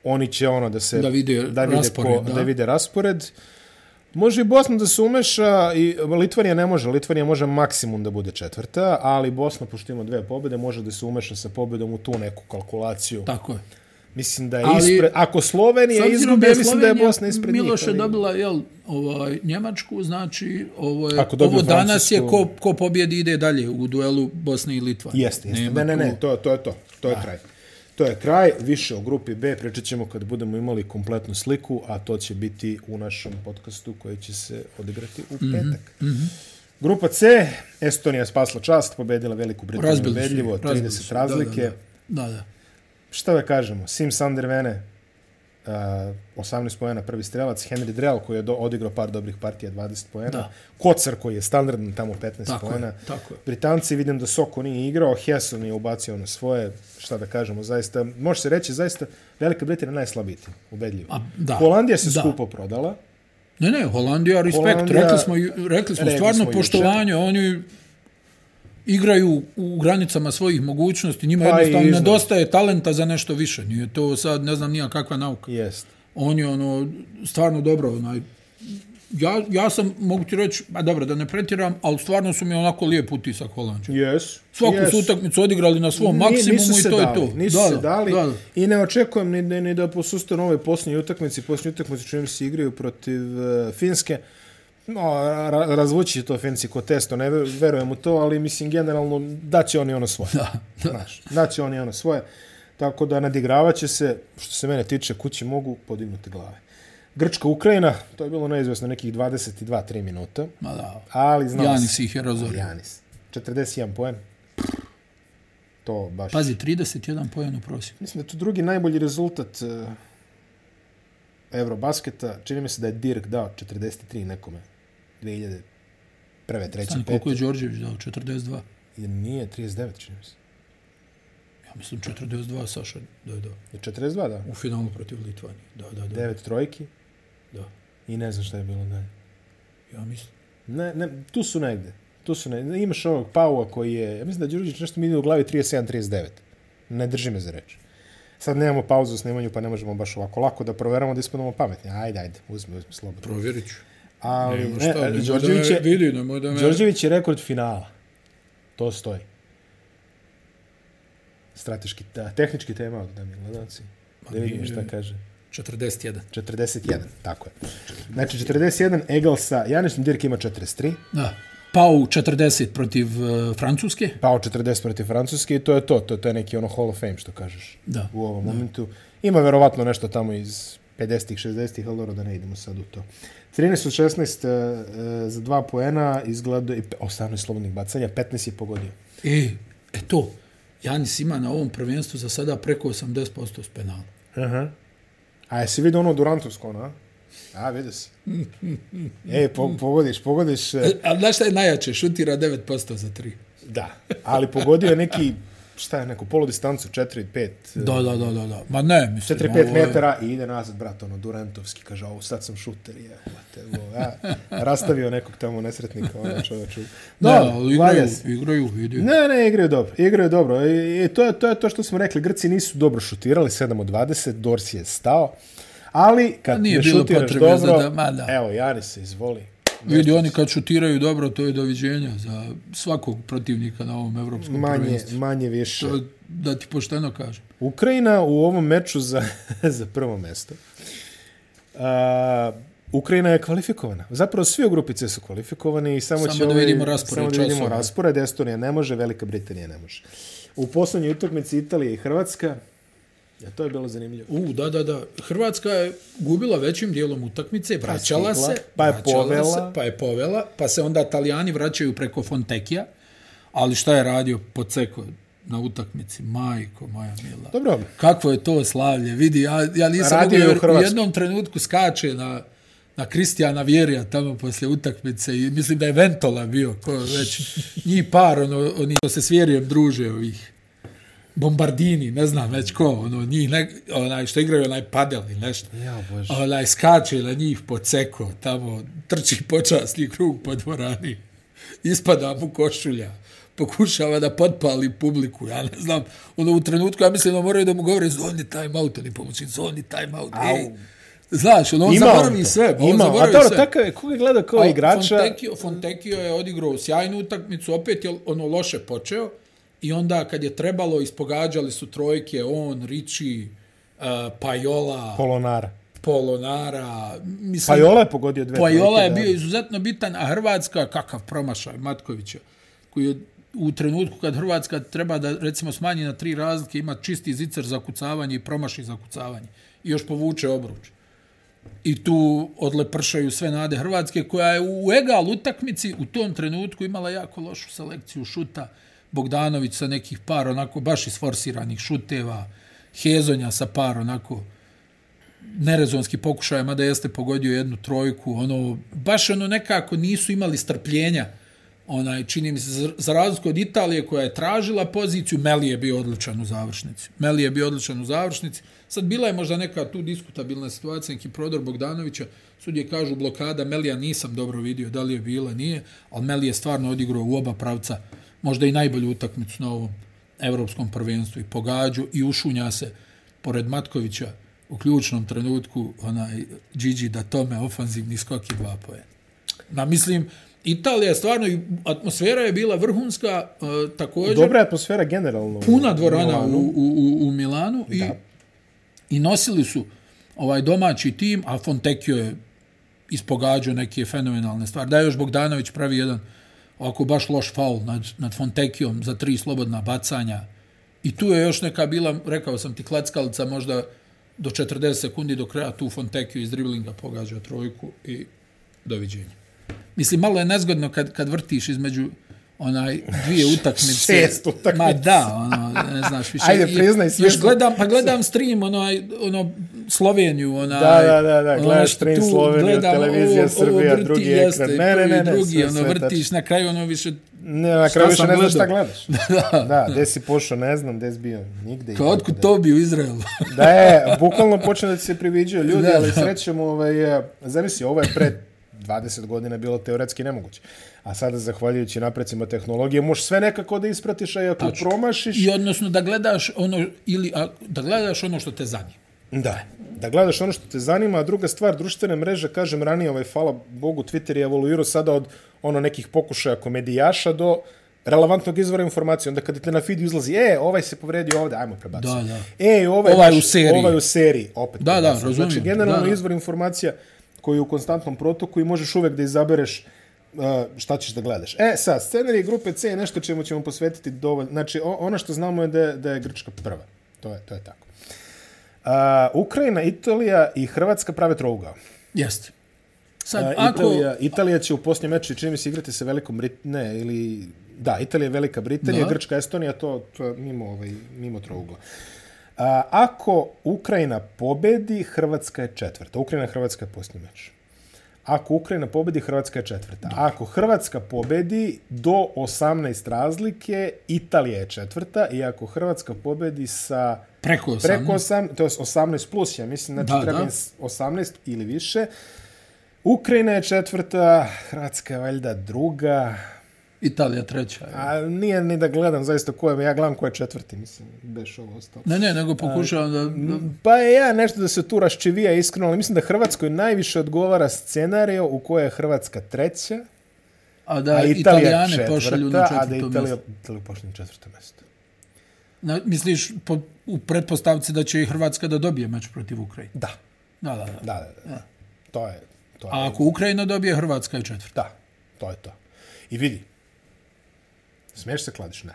Oni će ono da se
Da vide
da vide,
raspored,
ko,
da.
da vide raspored. Može i Bosna da se umeša, i Litvanija ne može. Litvanija može maksimum da bude četvrta, ali Bosna, pošto ima dve pobjede, može da se umeša sa pobjedom u tu neku kalkulaciju.
Tako je.
Mislim da je
Ali-
ispred... Ako Slovenija izgubi, ja mislim da je Bosna ispred njih.
Miloš je dobila jel, ovaj, Njemačku, znači ovo, je,
Ako
ovo danas je ko, ko pobjedi ide dalje u duelu Bosne i Litva.
Jeste, jeste.
Nema
Ne, ne, ne, to, to je to. To je kraj. To je kraj, više o grupi B pričat ćemo kad budemo imali kompletnu sliku, a to će biti u našem podcastu koji će se odigrati u petak. Mm -hmm. Grupa C, Estonija spasla čast, pobedila Veliku Britaniju ubedljivo,
ih, razbili
30
su.
razlike.
Da, da, da. da, da.
Šta da kažemo, Sim Sandervene, uh, 18 pojena prvi strelac, Henry Drell koji je do, odigrao par dobrih partija, 20 pojena,
Da.
Kocar koji je standardno tamo 15
Tako je,
pojena,
tako je.
Britanci vidim da Soko nije igrao, Hesson je ubacio na svoje, šta da kažemo, zaista, može se reći, zaista Velika Britanija najslabiji tim, ubedljivo.
A, da,
Holandija se
da.
skupo prodala,
Ne, ne, Holandija, respekt.
Holandija-
rekli smo, rekli smo
rekli
stvarno
smo
poštovanje. Oni igraju u granicama svojih mogućnosti. Njima
Pa
jednostavno nedostaje talenta za nešto više. Nije to sad, ne znam, nija kakva nauka.
jest.
On je ono, stvarno dobro. Onaj, ja, ja sam, mogu ti reći, a dobro, da ne pretiram, ali stvarno su mi onako lijep utisak Holandža.
Yes.
Svaku
yes.
su utakmicu odigrali na svom
Ni-
maksimumu i to
dali,
je to.
Nisu
da,
se
da,
dali
Da, da.
i ne očekujem ni, ni, ni da posustanu ove posljednje utakmice. Posljednje utakmice čini mi se igraju protiv uh, Finske. No, ra, razvući će to Finci ko testo, ne ve- verujem u to, ali mislim generalno daće oni ono svoje.
Da, da.
Znaš, daće oni ono svoje. Tako da nadigravat će se, što se mene tiče, kući mogu podignuti glave. Grčka, Ukrajina, to je bilo neizvjesno nekih 22-3 minuta,
Ma da.
ali znao
Janis ih je razorio.
Janis. 41 poen. To baš...
Pazi, 31 pojen u prosjeku.
Mislim da je to drugi najbolji rezultat uh, Eurobasketa. Čini mi se da je Dirk dao 43 nekome. 2000 prve, treće,
Stani,
pete.
koliko je Đorđević dao? 42.
I nije 39, čini mi se.
Ja mislim 42 Saša da je dao.
Je 42, da.
U finalu protiv Litvanije. Da, da, da.
9 trojki
da.
i ne znam šta je bilo dalje.
Ja mislim.
Ne, ne, tu su negde. Tu su negde. Imaš ovog Paua koji je, ja mislim da Đurđić nešto mi ide u glavi 37-39. Ne drži me za reč. Sad nemamo pauzu u snimanju, pa ne možemo baš ovako lako da proveramo da ispadamo pametni. Ajde, ajde, uzmi, uzmi, slobodno.
Provjerit ću.
Ali, ne,
šta, nemoj
Đorđević je,
vidi, da me...
Đorđević je rekord finala. To stoji. Strateški, da, tehnički tema, da mi gledalci. Da vidimo šta kaže.
41.
41, tako je. Znači, 41, Egalsa, Janis Dirk ima 43.
Da. Pau 40 protiv uh, Francuske.
Pao 40 protiv Francuske i to je to. To, to je neki ono Hall of Fame, što kažeš.
Da.
U ovom da. momentu. Ima verovatno nešto tamo iz 50-ih, 60-ih, ali dobro da ne idemo sad u to. 13 od 16 uh, za dva poena izgleda i 18 slobodnih bacanja, 15 je pogodio.
E, e to. Janis ima na ovom prvenstvu za sada preko 80% s penala.
Aha. A jesi vidio ono Durantovsko, ono, a? vidi se. Ej, po, pogodiš, pogodiš...
E, a znaš šta je najjače? Šutira 9% za 3.
Da, ali pogodio je neki šta je neko, polu distancu, 4-5.
Da, da, da, da, da. Ma ne, mislim.
4-5 je... metara i ide nazad, brat, ono, Durantovski, kaže, ovo, sad sam šuter, je, uvate, ovo, ja, rastavio nekog tamo nesretnika, ono, čovječu.
Da, da igraju, igraju, igraju.
Ne, ne, igraju dobro, igraju dobro. I, i to, je, to je to što smo rekli, Grci nisu dobro šutirali, 7 od 20, Dorsi je stao, ali kad ne šutiraš dobro, da, ma, da. evo, Jari se izvoli,
Vidi, oni kad šutiraju dobro, to je doviđenja za svakog protivnika na ovom evropskom
manje,
prvenstvu.
Manje više.
To, da ti pošteno kažem.
Ukrajina u ovom meču za, za prvo mesto. Uh, Ukrajina je kvalifikovana. Zapravo svi u grupice su kvalifikovani i samo,
samo
će
da vidimo raspored.
Samo da vidimo raspored. Estonija ne može, Velika Britanija ne može. U poslednjoj utakmici Italije i Hrvatska Ja, to je bilo zanimljivo.
U, da, da, da. Hrvatska je gubila većim dijelom utakmice, vraćala se,
pa je povela. Se,
pa je povela, pa se onda Italijani vraćaju preko Fontekija, ali šta je radio Poceko na utakmici? Majko, moja mila.
Dobro.
Kakvo je to slavlje? Vidi, ja, ja nisam mogu, jer u, jednom trenutku skače na, na Kristijana Vjerija tamo poslije utakmice i mislim da je Ventola bio, ko već njih par, ono, oni se s Vjerijem druže ovih bombardini, ne znam već ko, ono, njih, ne, onaj, što igraju onaj padel ili nešto.
Ja, bože.
Onaj, skače na njih po ceko, tamo, trči počasni krug po dvorani, ispada mu košulja, pokušava da potpali publiku, ja ne znam, ono, u trenutku, ja mislim da moraju da mu govore, zoni time out, ali pomoći, zoni time out, Au. ej, Znaš, on, on zaboravi sve. On
ima,
zaboravi
a dobro, takav je, koga gleda kao igrača?
Fontekio, Fontekio je odigrao sjajnu utakmicu, opet je ono loše počeo, I onda kad je trebalo, ispogađali su trojke, on, Riči, uh, Pajola,
Polonara.
Polonara. Mislim,
Pajola je pogodio dve
Pajola je bio izuzetno bitan, a Hrvatska, kakav promašaj Matkovića, koji je u trenutku kad Hrvatska treba da recimo smanji na tri razlike, ima čisti zicer za kucavanje i promaši za kucavanje. I još povuče obruč. I tu odlepršaju sve nade Hrvatske, koja je u egal utakmici u tom trenutku imala jako lošu selekciju šuta. Bogdanović sa nekih par onako baš isforsiranih šuteva, Hezonja sa par onako nerezonski pokušaj, mada jeste pogodio jednu trojku, ono, baš ono nekako nisu imali strpljenja, onaj, čini mi se, za razliku od Italije koja je tražila poziciju, Meli je bio odličan u završnici. Meli je bio odličan u završnici. Sad bila je možda neka tu diskutabilna situacija, neki prodor Bogdanovića, sudje kažu blokada, Melija nisam dobro vidio da li je bila, nije, ali Meli je stvarno odigrao u oba pravca možda i najbolju utakmicu na ovom evropskom prvenstvu i pogađu i ušunja se pored Matkovića u ključnom trenutku onaj Gigi da tome ofanzivni skok i dva poje. Na mislim, Italija stvarno, atmosfera je bila vrhunska uh, također.
Dobra atmosfera generalno.
Puna dvorana u, u, u, u Milanu i, i nosili su ovaj domaći tim, a Fontecchio je ispogađao neke fenomenalne stvari. Da je još Bogdanović pravi jedan uh, ovako baš loš faul nad, nad Fontekijom za tri slobodna bacanja. I tu je još neka bila, rekao sam ti, klackalica možda do 40 sekundi do kraja tu Fontekiju iz driblinga pogađa trojku i doviđenja. Mislim, malo je nezgodno kad, kad vrtiš između onaj dvije utakmice.
Šest utakmice.
Ma da, ono, ne znaš više.
Ajde, priznaj
sve. Još gledam, pa gledam stream, ono, ono, Sloveniju, onaj.
Da, da, da, da, gledaš stream Sloveniju, gledam, televizija o, Srbija, vrti, drugi jeste, ekran. Ne, ne, ne, ne,
drugi, sve, ono, vrtiš, na kraju ono više...
Ne, na kraju više ne znaš šta gledaš. da, da, gde si pošao, ne znam, gde si bio, nigde.
Kao otkud to bi u Izraelu?
da je, bukvalno počne da se priviđaju ljudi, ali srećemo, ovaj, zamisli, ovo je pred 20 godina bilo teoretski nemoguće. A sada, zahvaljujući naprecima tehnologije, možeš sve nekako da ispratiš, a ako Tačno. promašiš...
I odnosno da gledaš ono, ili a, da gledaš ono što te zanima.
Da, da gledaš ono što te zanima, a druga stvar, društvene mreže, kažem ranije, ovaj, hvala Bogu, Twitter je evoluirao sada od ono nekih pokušaja komedijaša do relevantnog izvora informacije. Onda kada te na feedu izlazi, e, ovaj se povredio ovde, ajmo prebaciti.
Da, da.
E, ovaj,
Ovaj u seriji.
Ovaj u seriji, opet.
Da, da,
prebaciti.
razumijem.
Znači, generalno
Da, da.
izvor informacija koji je u konstantnom protoku i možeš uvek da izabereš uh, šta ćeš da gledaš. E, sad, scenarij grupe C je nešto čemu ćemo posvetiti dovoljno. Znači, o, ono što znamo je da, je- da je Grčka prva. To je, to je tako. Uh, Ukrajina, Italija i Hrvatska prave trougao.
Jeste. Sad,
A,
ako...
Italija, Italija će u posljednjem meču, čini mi se, igrati sa Velikom Britanijom, ne, ili... Da, Italija je Velika Britanija,
Da.
Grčka, Estonija, to, to je mimo, ovaj, mimo trougla. A, ako Ukrajina pobedi, Hrvatska je četvrta. Ukrajina, Hrvatska je posljednji meč. Ako Ukrajina pobedi, Hrvatska je četvrta. Ako Hrvatska pobedi do 18 razlike, Italija je četvrta. I ako Hrvatska pobedi sa
Preko 18.
preko 8, to je 18 plus, ja mislim, znači
Da,
treba
da.
im s- 18 ili više. Ukrajina je četvrta, Hrvatska je valjda druga,
Italija treća. je.
a nije ni da gledam zaista ko je, ja gledam ko je četvrti, mislim, beš ovo ostalo.
Ne, ne, nego pokušavam da... da
Pa je ja nešto da se tu raščivija iskreno, ali mislim da Hrvatskoj najviše odgovara scenario u kojoj je Hrvatska treća,
a da
a Italija
Italijane pošalju na
četvrta, a da
četvrto
Italija,
mjesto.
Italiju pošalju na četvrto mjesto.
Na, misliš po, u pretpostavci da će i Hrvatska da dobije meč protiv Ukrajine?
Da,
Da, da, da.
da, da, da. To je, to je.
A ako Ukrajina dobije, Hrvatska je četvrta.
Da, to je to. I vidi, smiješ se kladiš? Ne.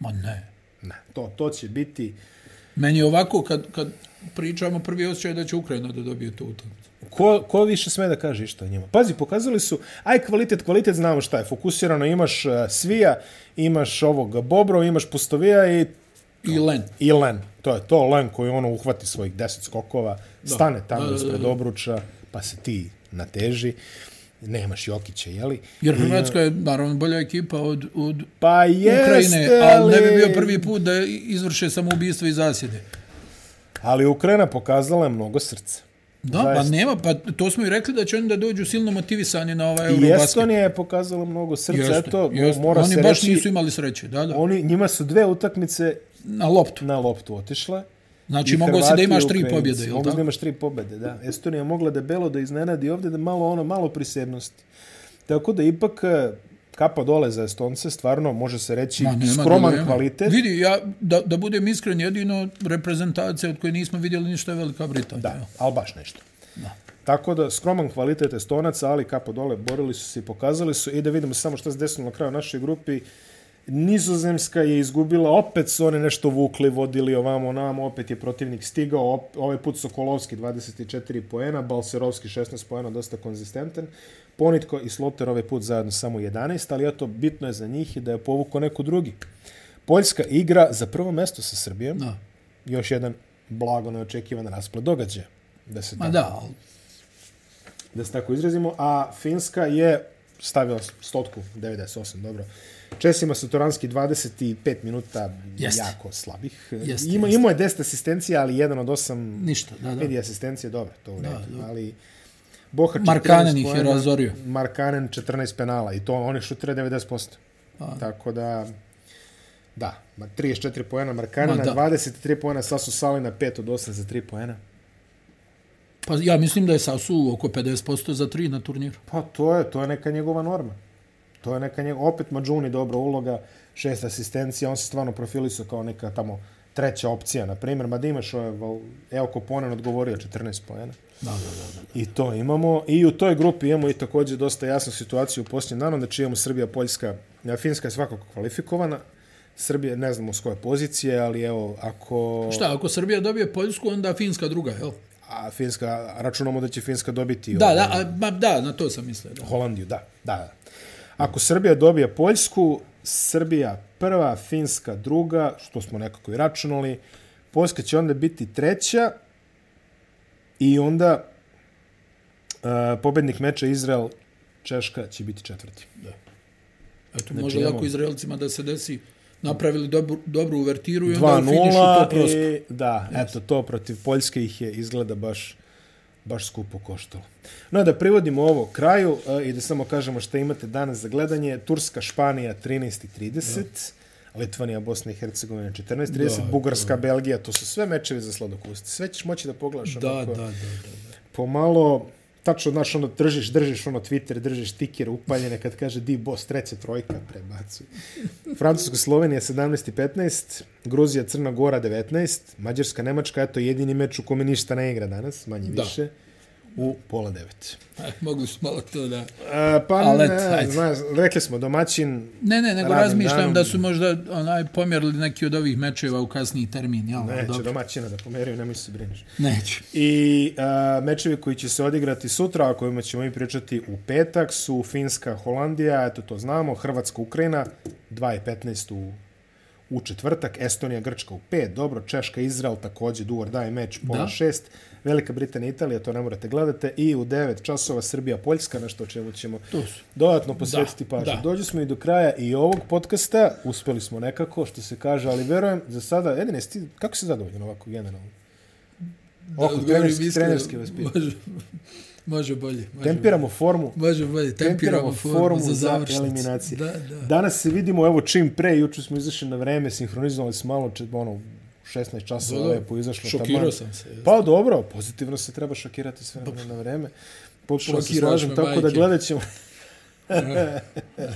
Ma ne.
Ne, to, to će biti...
Meni je ovako, kad, kad pričamo prvi osjećaj da će Ukrajina da dobije tu utakmicu.
Ko, ko više sme da kaže išta o njima? Pazi, pokazali su, aj kvalitet, kvalitet znamo šta je. Fokusirano imaš uh, Svija, imaš ovog Bobro, imaš Pustovija i,
I Len.
i Len. To je to, Len koji ono uhvati svojih deset skokova, stane tamo
Da, da, da,
ispred
da.
obruča, pa se ti nateži. Nemaš Jokića, jeli?
Jer Hrvatska je naravno bolja ekipa od, od
Pa jeste,
Ukrajine, ali ne bi bio prvi put da izvrše samoubistvo i zasjede.
Ali Ukrajina pokazala je mnogo srca.
Da,
Zaista.
pa nema, pa to smo i rekli da će oni da dođu silno motivisani na ovaj
I
Eurobasket.
Estonija je pokazala mnogo srca.
Jeste,
Eto,
jeste.
mora
Oni
se
baš
reći,
nisu imali sreće, da, da.
oni, njima su dve utakmice
Na loptu.
na loptu otišle.
Znači,
I
mogo si da imaš tri pobjede, jel
si da
tako?
imaš tri pobjede, da. Estonija mogla debelo da iznenadi ovdje da malo ono, malo prisebnosti. Tako da ipak eh, kapa dole za Estonce, stvarno može se reći
Ma, nema
skroman
dileme.
kvalitet.
Vidi, ja, da, da budem iskren, jedino reprezentacija od koje nismo vidjeli ništa je Velika Britanija.
Da, ali baš nešto.
Da.
Tako da, skroman kvalitet Estonaca, ali kapa dole, borili su se i pokazali su. I da vidimo samo šta se desilo na kraju našoj grupi. Nizozemska je izgubila, opet su oni nešto vukli, vodili ovamo namo, opet je protivnik stigao, op, ovaj put Sokolovski 24 poena, Balserovski 16 poena, dosta konzistentan. Ponitko i Sloter ovaj put zajedno samo 11, ali eto, bitno je za njih i da je povuko neko drugi. Poljska igra za prvo mesto sa Srbijom.
Da.
Još jedan blago neočekivan rasplet događaja. Da se
Ma
tako
da, ali
da se tako izrazimo, a Finska je stavila stotku 98, dobro. Česima su Toranski 25 minuta
Jeste.
jako slabih.
Jeste,
Ima, imao je 10 asistencija, ali jedan od osam
ništa, da, da.
medija asistencije, dobro, to u redu.
da.
Ali Boha 14
Markanen ih je razorio.
Markanen 14 penala i to oni šutire 90%.
A.
Tako da, da, ma 34 poena Markanena,
Ma da.
23 poena Sasu Salina, 5 od 8 za 3 poena.
Pa ja mislim da je Sasu oko 50% za tri na turniru.
Pa to je, to je neka njegova norma. To je neka njegova, opet Mađuni dobra uloga, šest asistencija, on se stvarno profilisao kao neka tamo treća opcija, na primjer, ma da imaš ovaj, evo Koponen odgovorio 14 pojena.
Da, da, da. da.
I to imamo. I u toj grupi imamo i također dosta jasnu situaciju u posljednjem danu, znači imamo Srbija, Poljska, Finska je svakako kvalifikovana. Srbija, ne znamo s koje pozicije, ali evo, ako...
Šta, ako Srbija dobije Poljsku, onda Finska druga, jel?
A Finska, računamo da će Finska dobiti...
Da,
ovaj,
da, a, ma, da, na to sam mislio. Da.
Holandiju, da, da, da. Ako Srbija dobije Poljsku, Srbija prva, Finska druga, što smo nekako i računali, Poljska će onda biti treća i onda uh, pobednik meča Izrael Češka će biti četvrti. Da.
Eto,
Znači,
može
imamo-
lako Izraelcima da se desi napravili dobru, dobru uvertiru i onda u finišu to
2-0
prosto.
i da, eto to protiv Poljske ih je izgleda baš baš skupo koštalo. No da privodimo ovo kraju uh, i da samo kažemo šta imate danas za gledanje. Turska, Španija 13.30, Litvanija, Bosna i Hercegovina 14.30,
Da,
Bugarska, Belgija, to su sve mečevi za sladokusti. Sve ćeš moći da pogledaš
Da,
onako,
da, da, da. da.
pomalo tačno, znaš, ono, držiš, držiš, ono, Twitter, držiš stiker upaljene kad kaže di boss, treća trojka, prebacuj. Francuska, Slovenija, 17 i 15, Gruzija, Crna Gora, 19, Mađarska, Nemačka, eto, jedini meč u kome ništa ne igra danas, manje
Da.
više, u pola devet.
Mogli su malo to da...
A, pa,
Ali,
ne, znaš, rekli smo, domaćin,
Ne, ne, nego razmišljam
danom-
da su možda onaj pomjerili neki od ovih mečeva u kasniji termin, jel?
neće
Dobro.
domaćina da pomeraju, nemoj se brineš.
Neće.
I a, mečevi koji će se odigrati sutra, o kojima ćemo mi pričati u petak, su Finska, Holandija, eto to znamo, Hrvatska, Ukrajina, 2.15 u, u četvrtak, Estonija, Grčka u 5, dobro, Češka, Izrael takođe, duvar daje meč, pola
Da.
6, Velika Britanija, Italija, to ne morate gledate, i u 9 časova Srbija, Poljska, nešto o čemu ćemo dodatno posvetiti
Da,
pažnju.
da.
Dođu smo i do kraja i ovog podcasta, uspeli smo nekako, što se kaže, ali verujem, za sada, Edine, sti, kako se zadovoljan ovako generalno? Oko trenerski, trenerski vaspit.
Može, može bolje. Može
Tempiramo formu.
Može bolje, tempiramo, formu, za završnicu.
eliminacije.
Da, da.
Danas se vidimo, evo, čim pre, juče smo izašli na vreme, sinhronizovali smo malo, če, ono, u 16 časova
Da, da.
lepo izašlo.
Šokirao
taman.
sam se.
Pa dobro, pozitivno se treba šokirati sve vremena na vreme. Potpuno se slažem, tako da
majke.
gledat ćemo.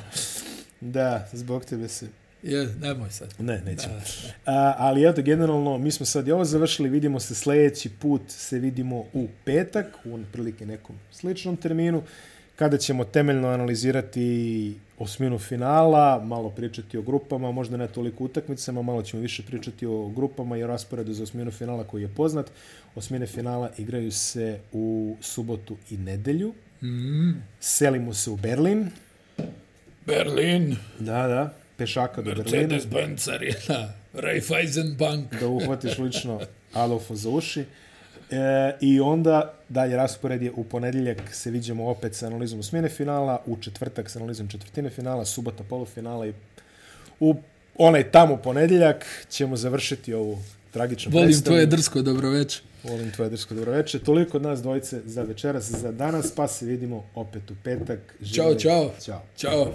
da, zbog tebe se.
Je, nemoj sad.
Ne, nećemo.
Da,
A, ali eto, generalno, mi smo sad i ovo završili, vidimo se sljedeći put, se vidimo u petak, u prilike nekom sličnom terminu, kada ćemo temeljno analizirati osminu finala, malo pričati o grupama, možda ne toliko utakmicama, malo ćemo više pričati o grupama i o rasporedu za osminu finala koji je poznat. Osmine finala igraju se u subotu i nedelju.
Mm,
Selimo se u Berlin.
Berlin,
Da, da, pešaka do Berlina.
Mercedes-Benz Arena, Raiffeisen Bank.
da uhvatiš lično Adolfa za uši. E, I onda dalje raspored je u ponedjeljak se vidimo opet sa analizom osmine finala, u četvrtak sa analizom četvrtine finala, subota polufinala i u onaj tamo ponedjeljak ćemo završiti ovu tragičnu
Volim
predstavu.
tvoje drsko dobroveče.
Volim tvoje drsko dobroveče. Toliko od nas dvojice za večeras, za danas, pa se vidimo opet u petak.
Ćao,
Živjeli.
čao.
Ćao.
Ćao.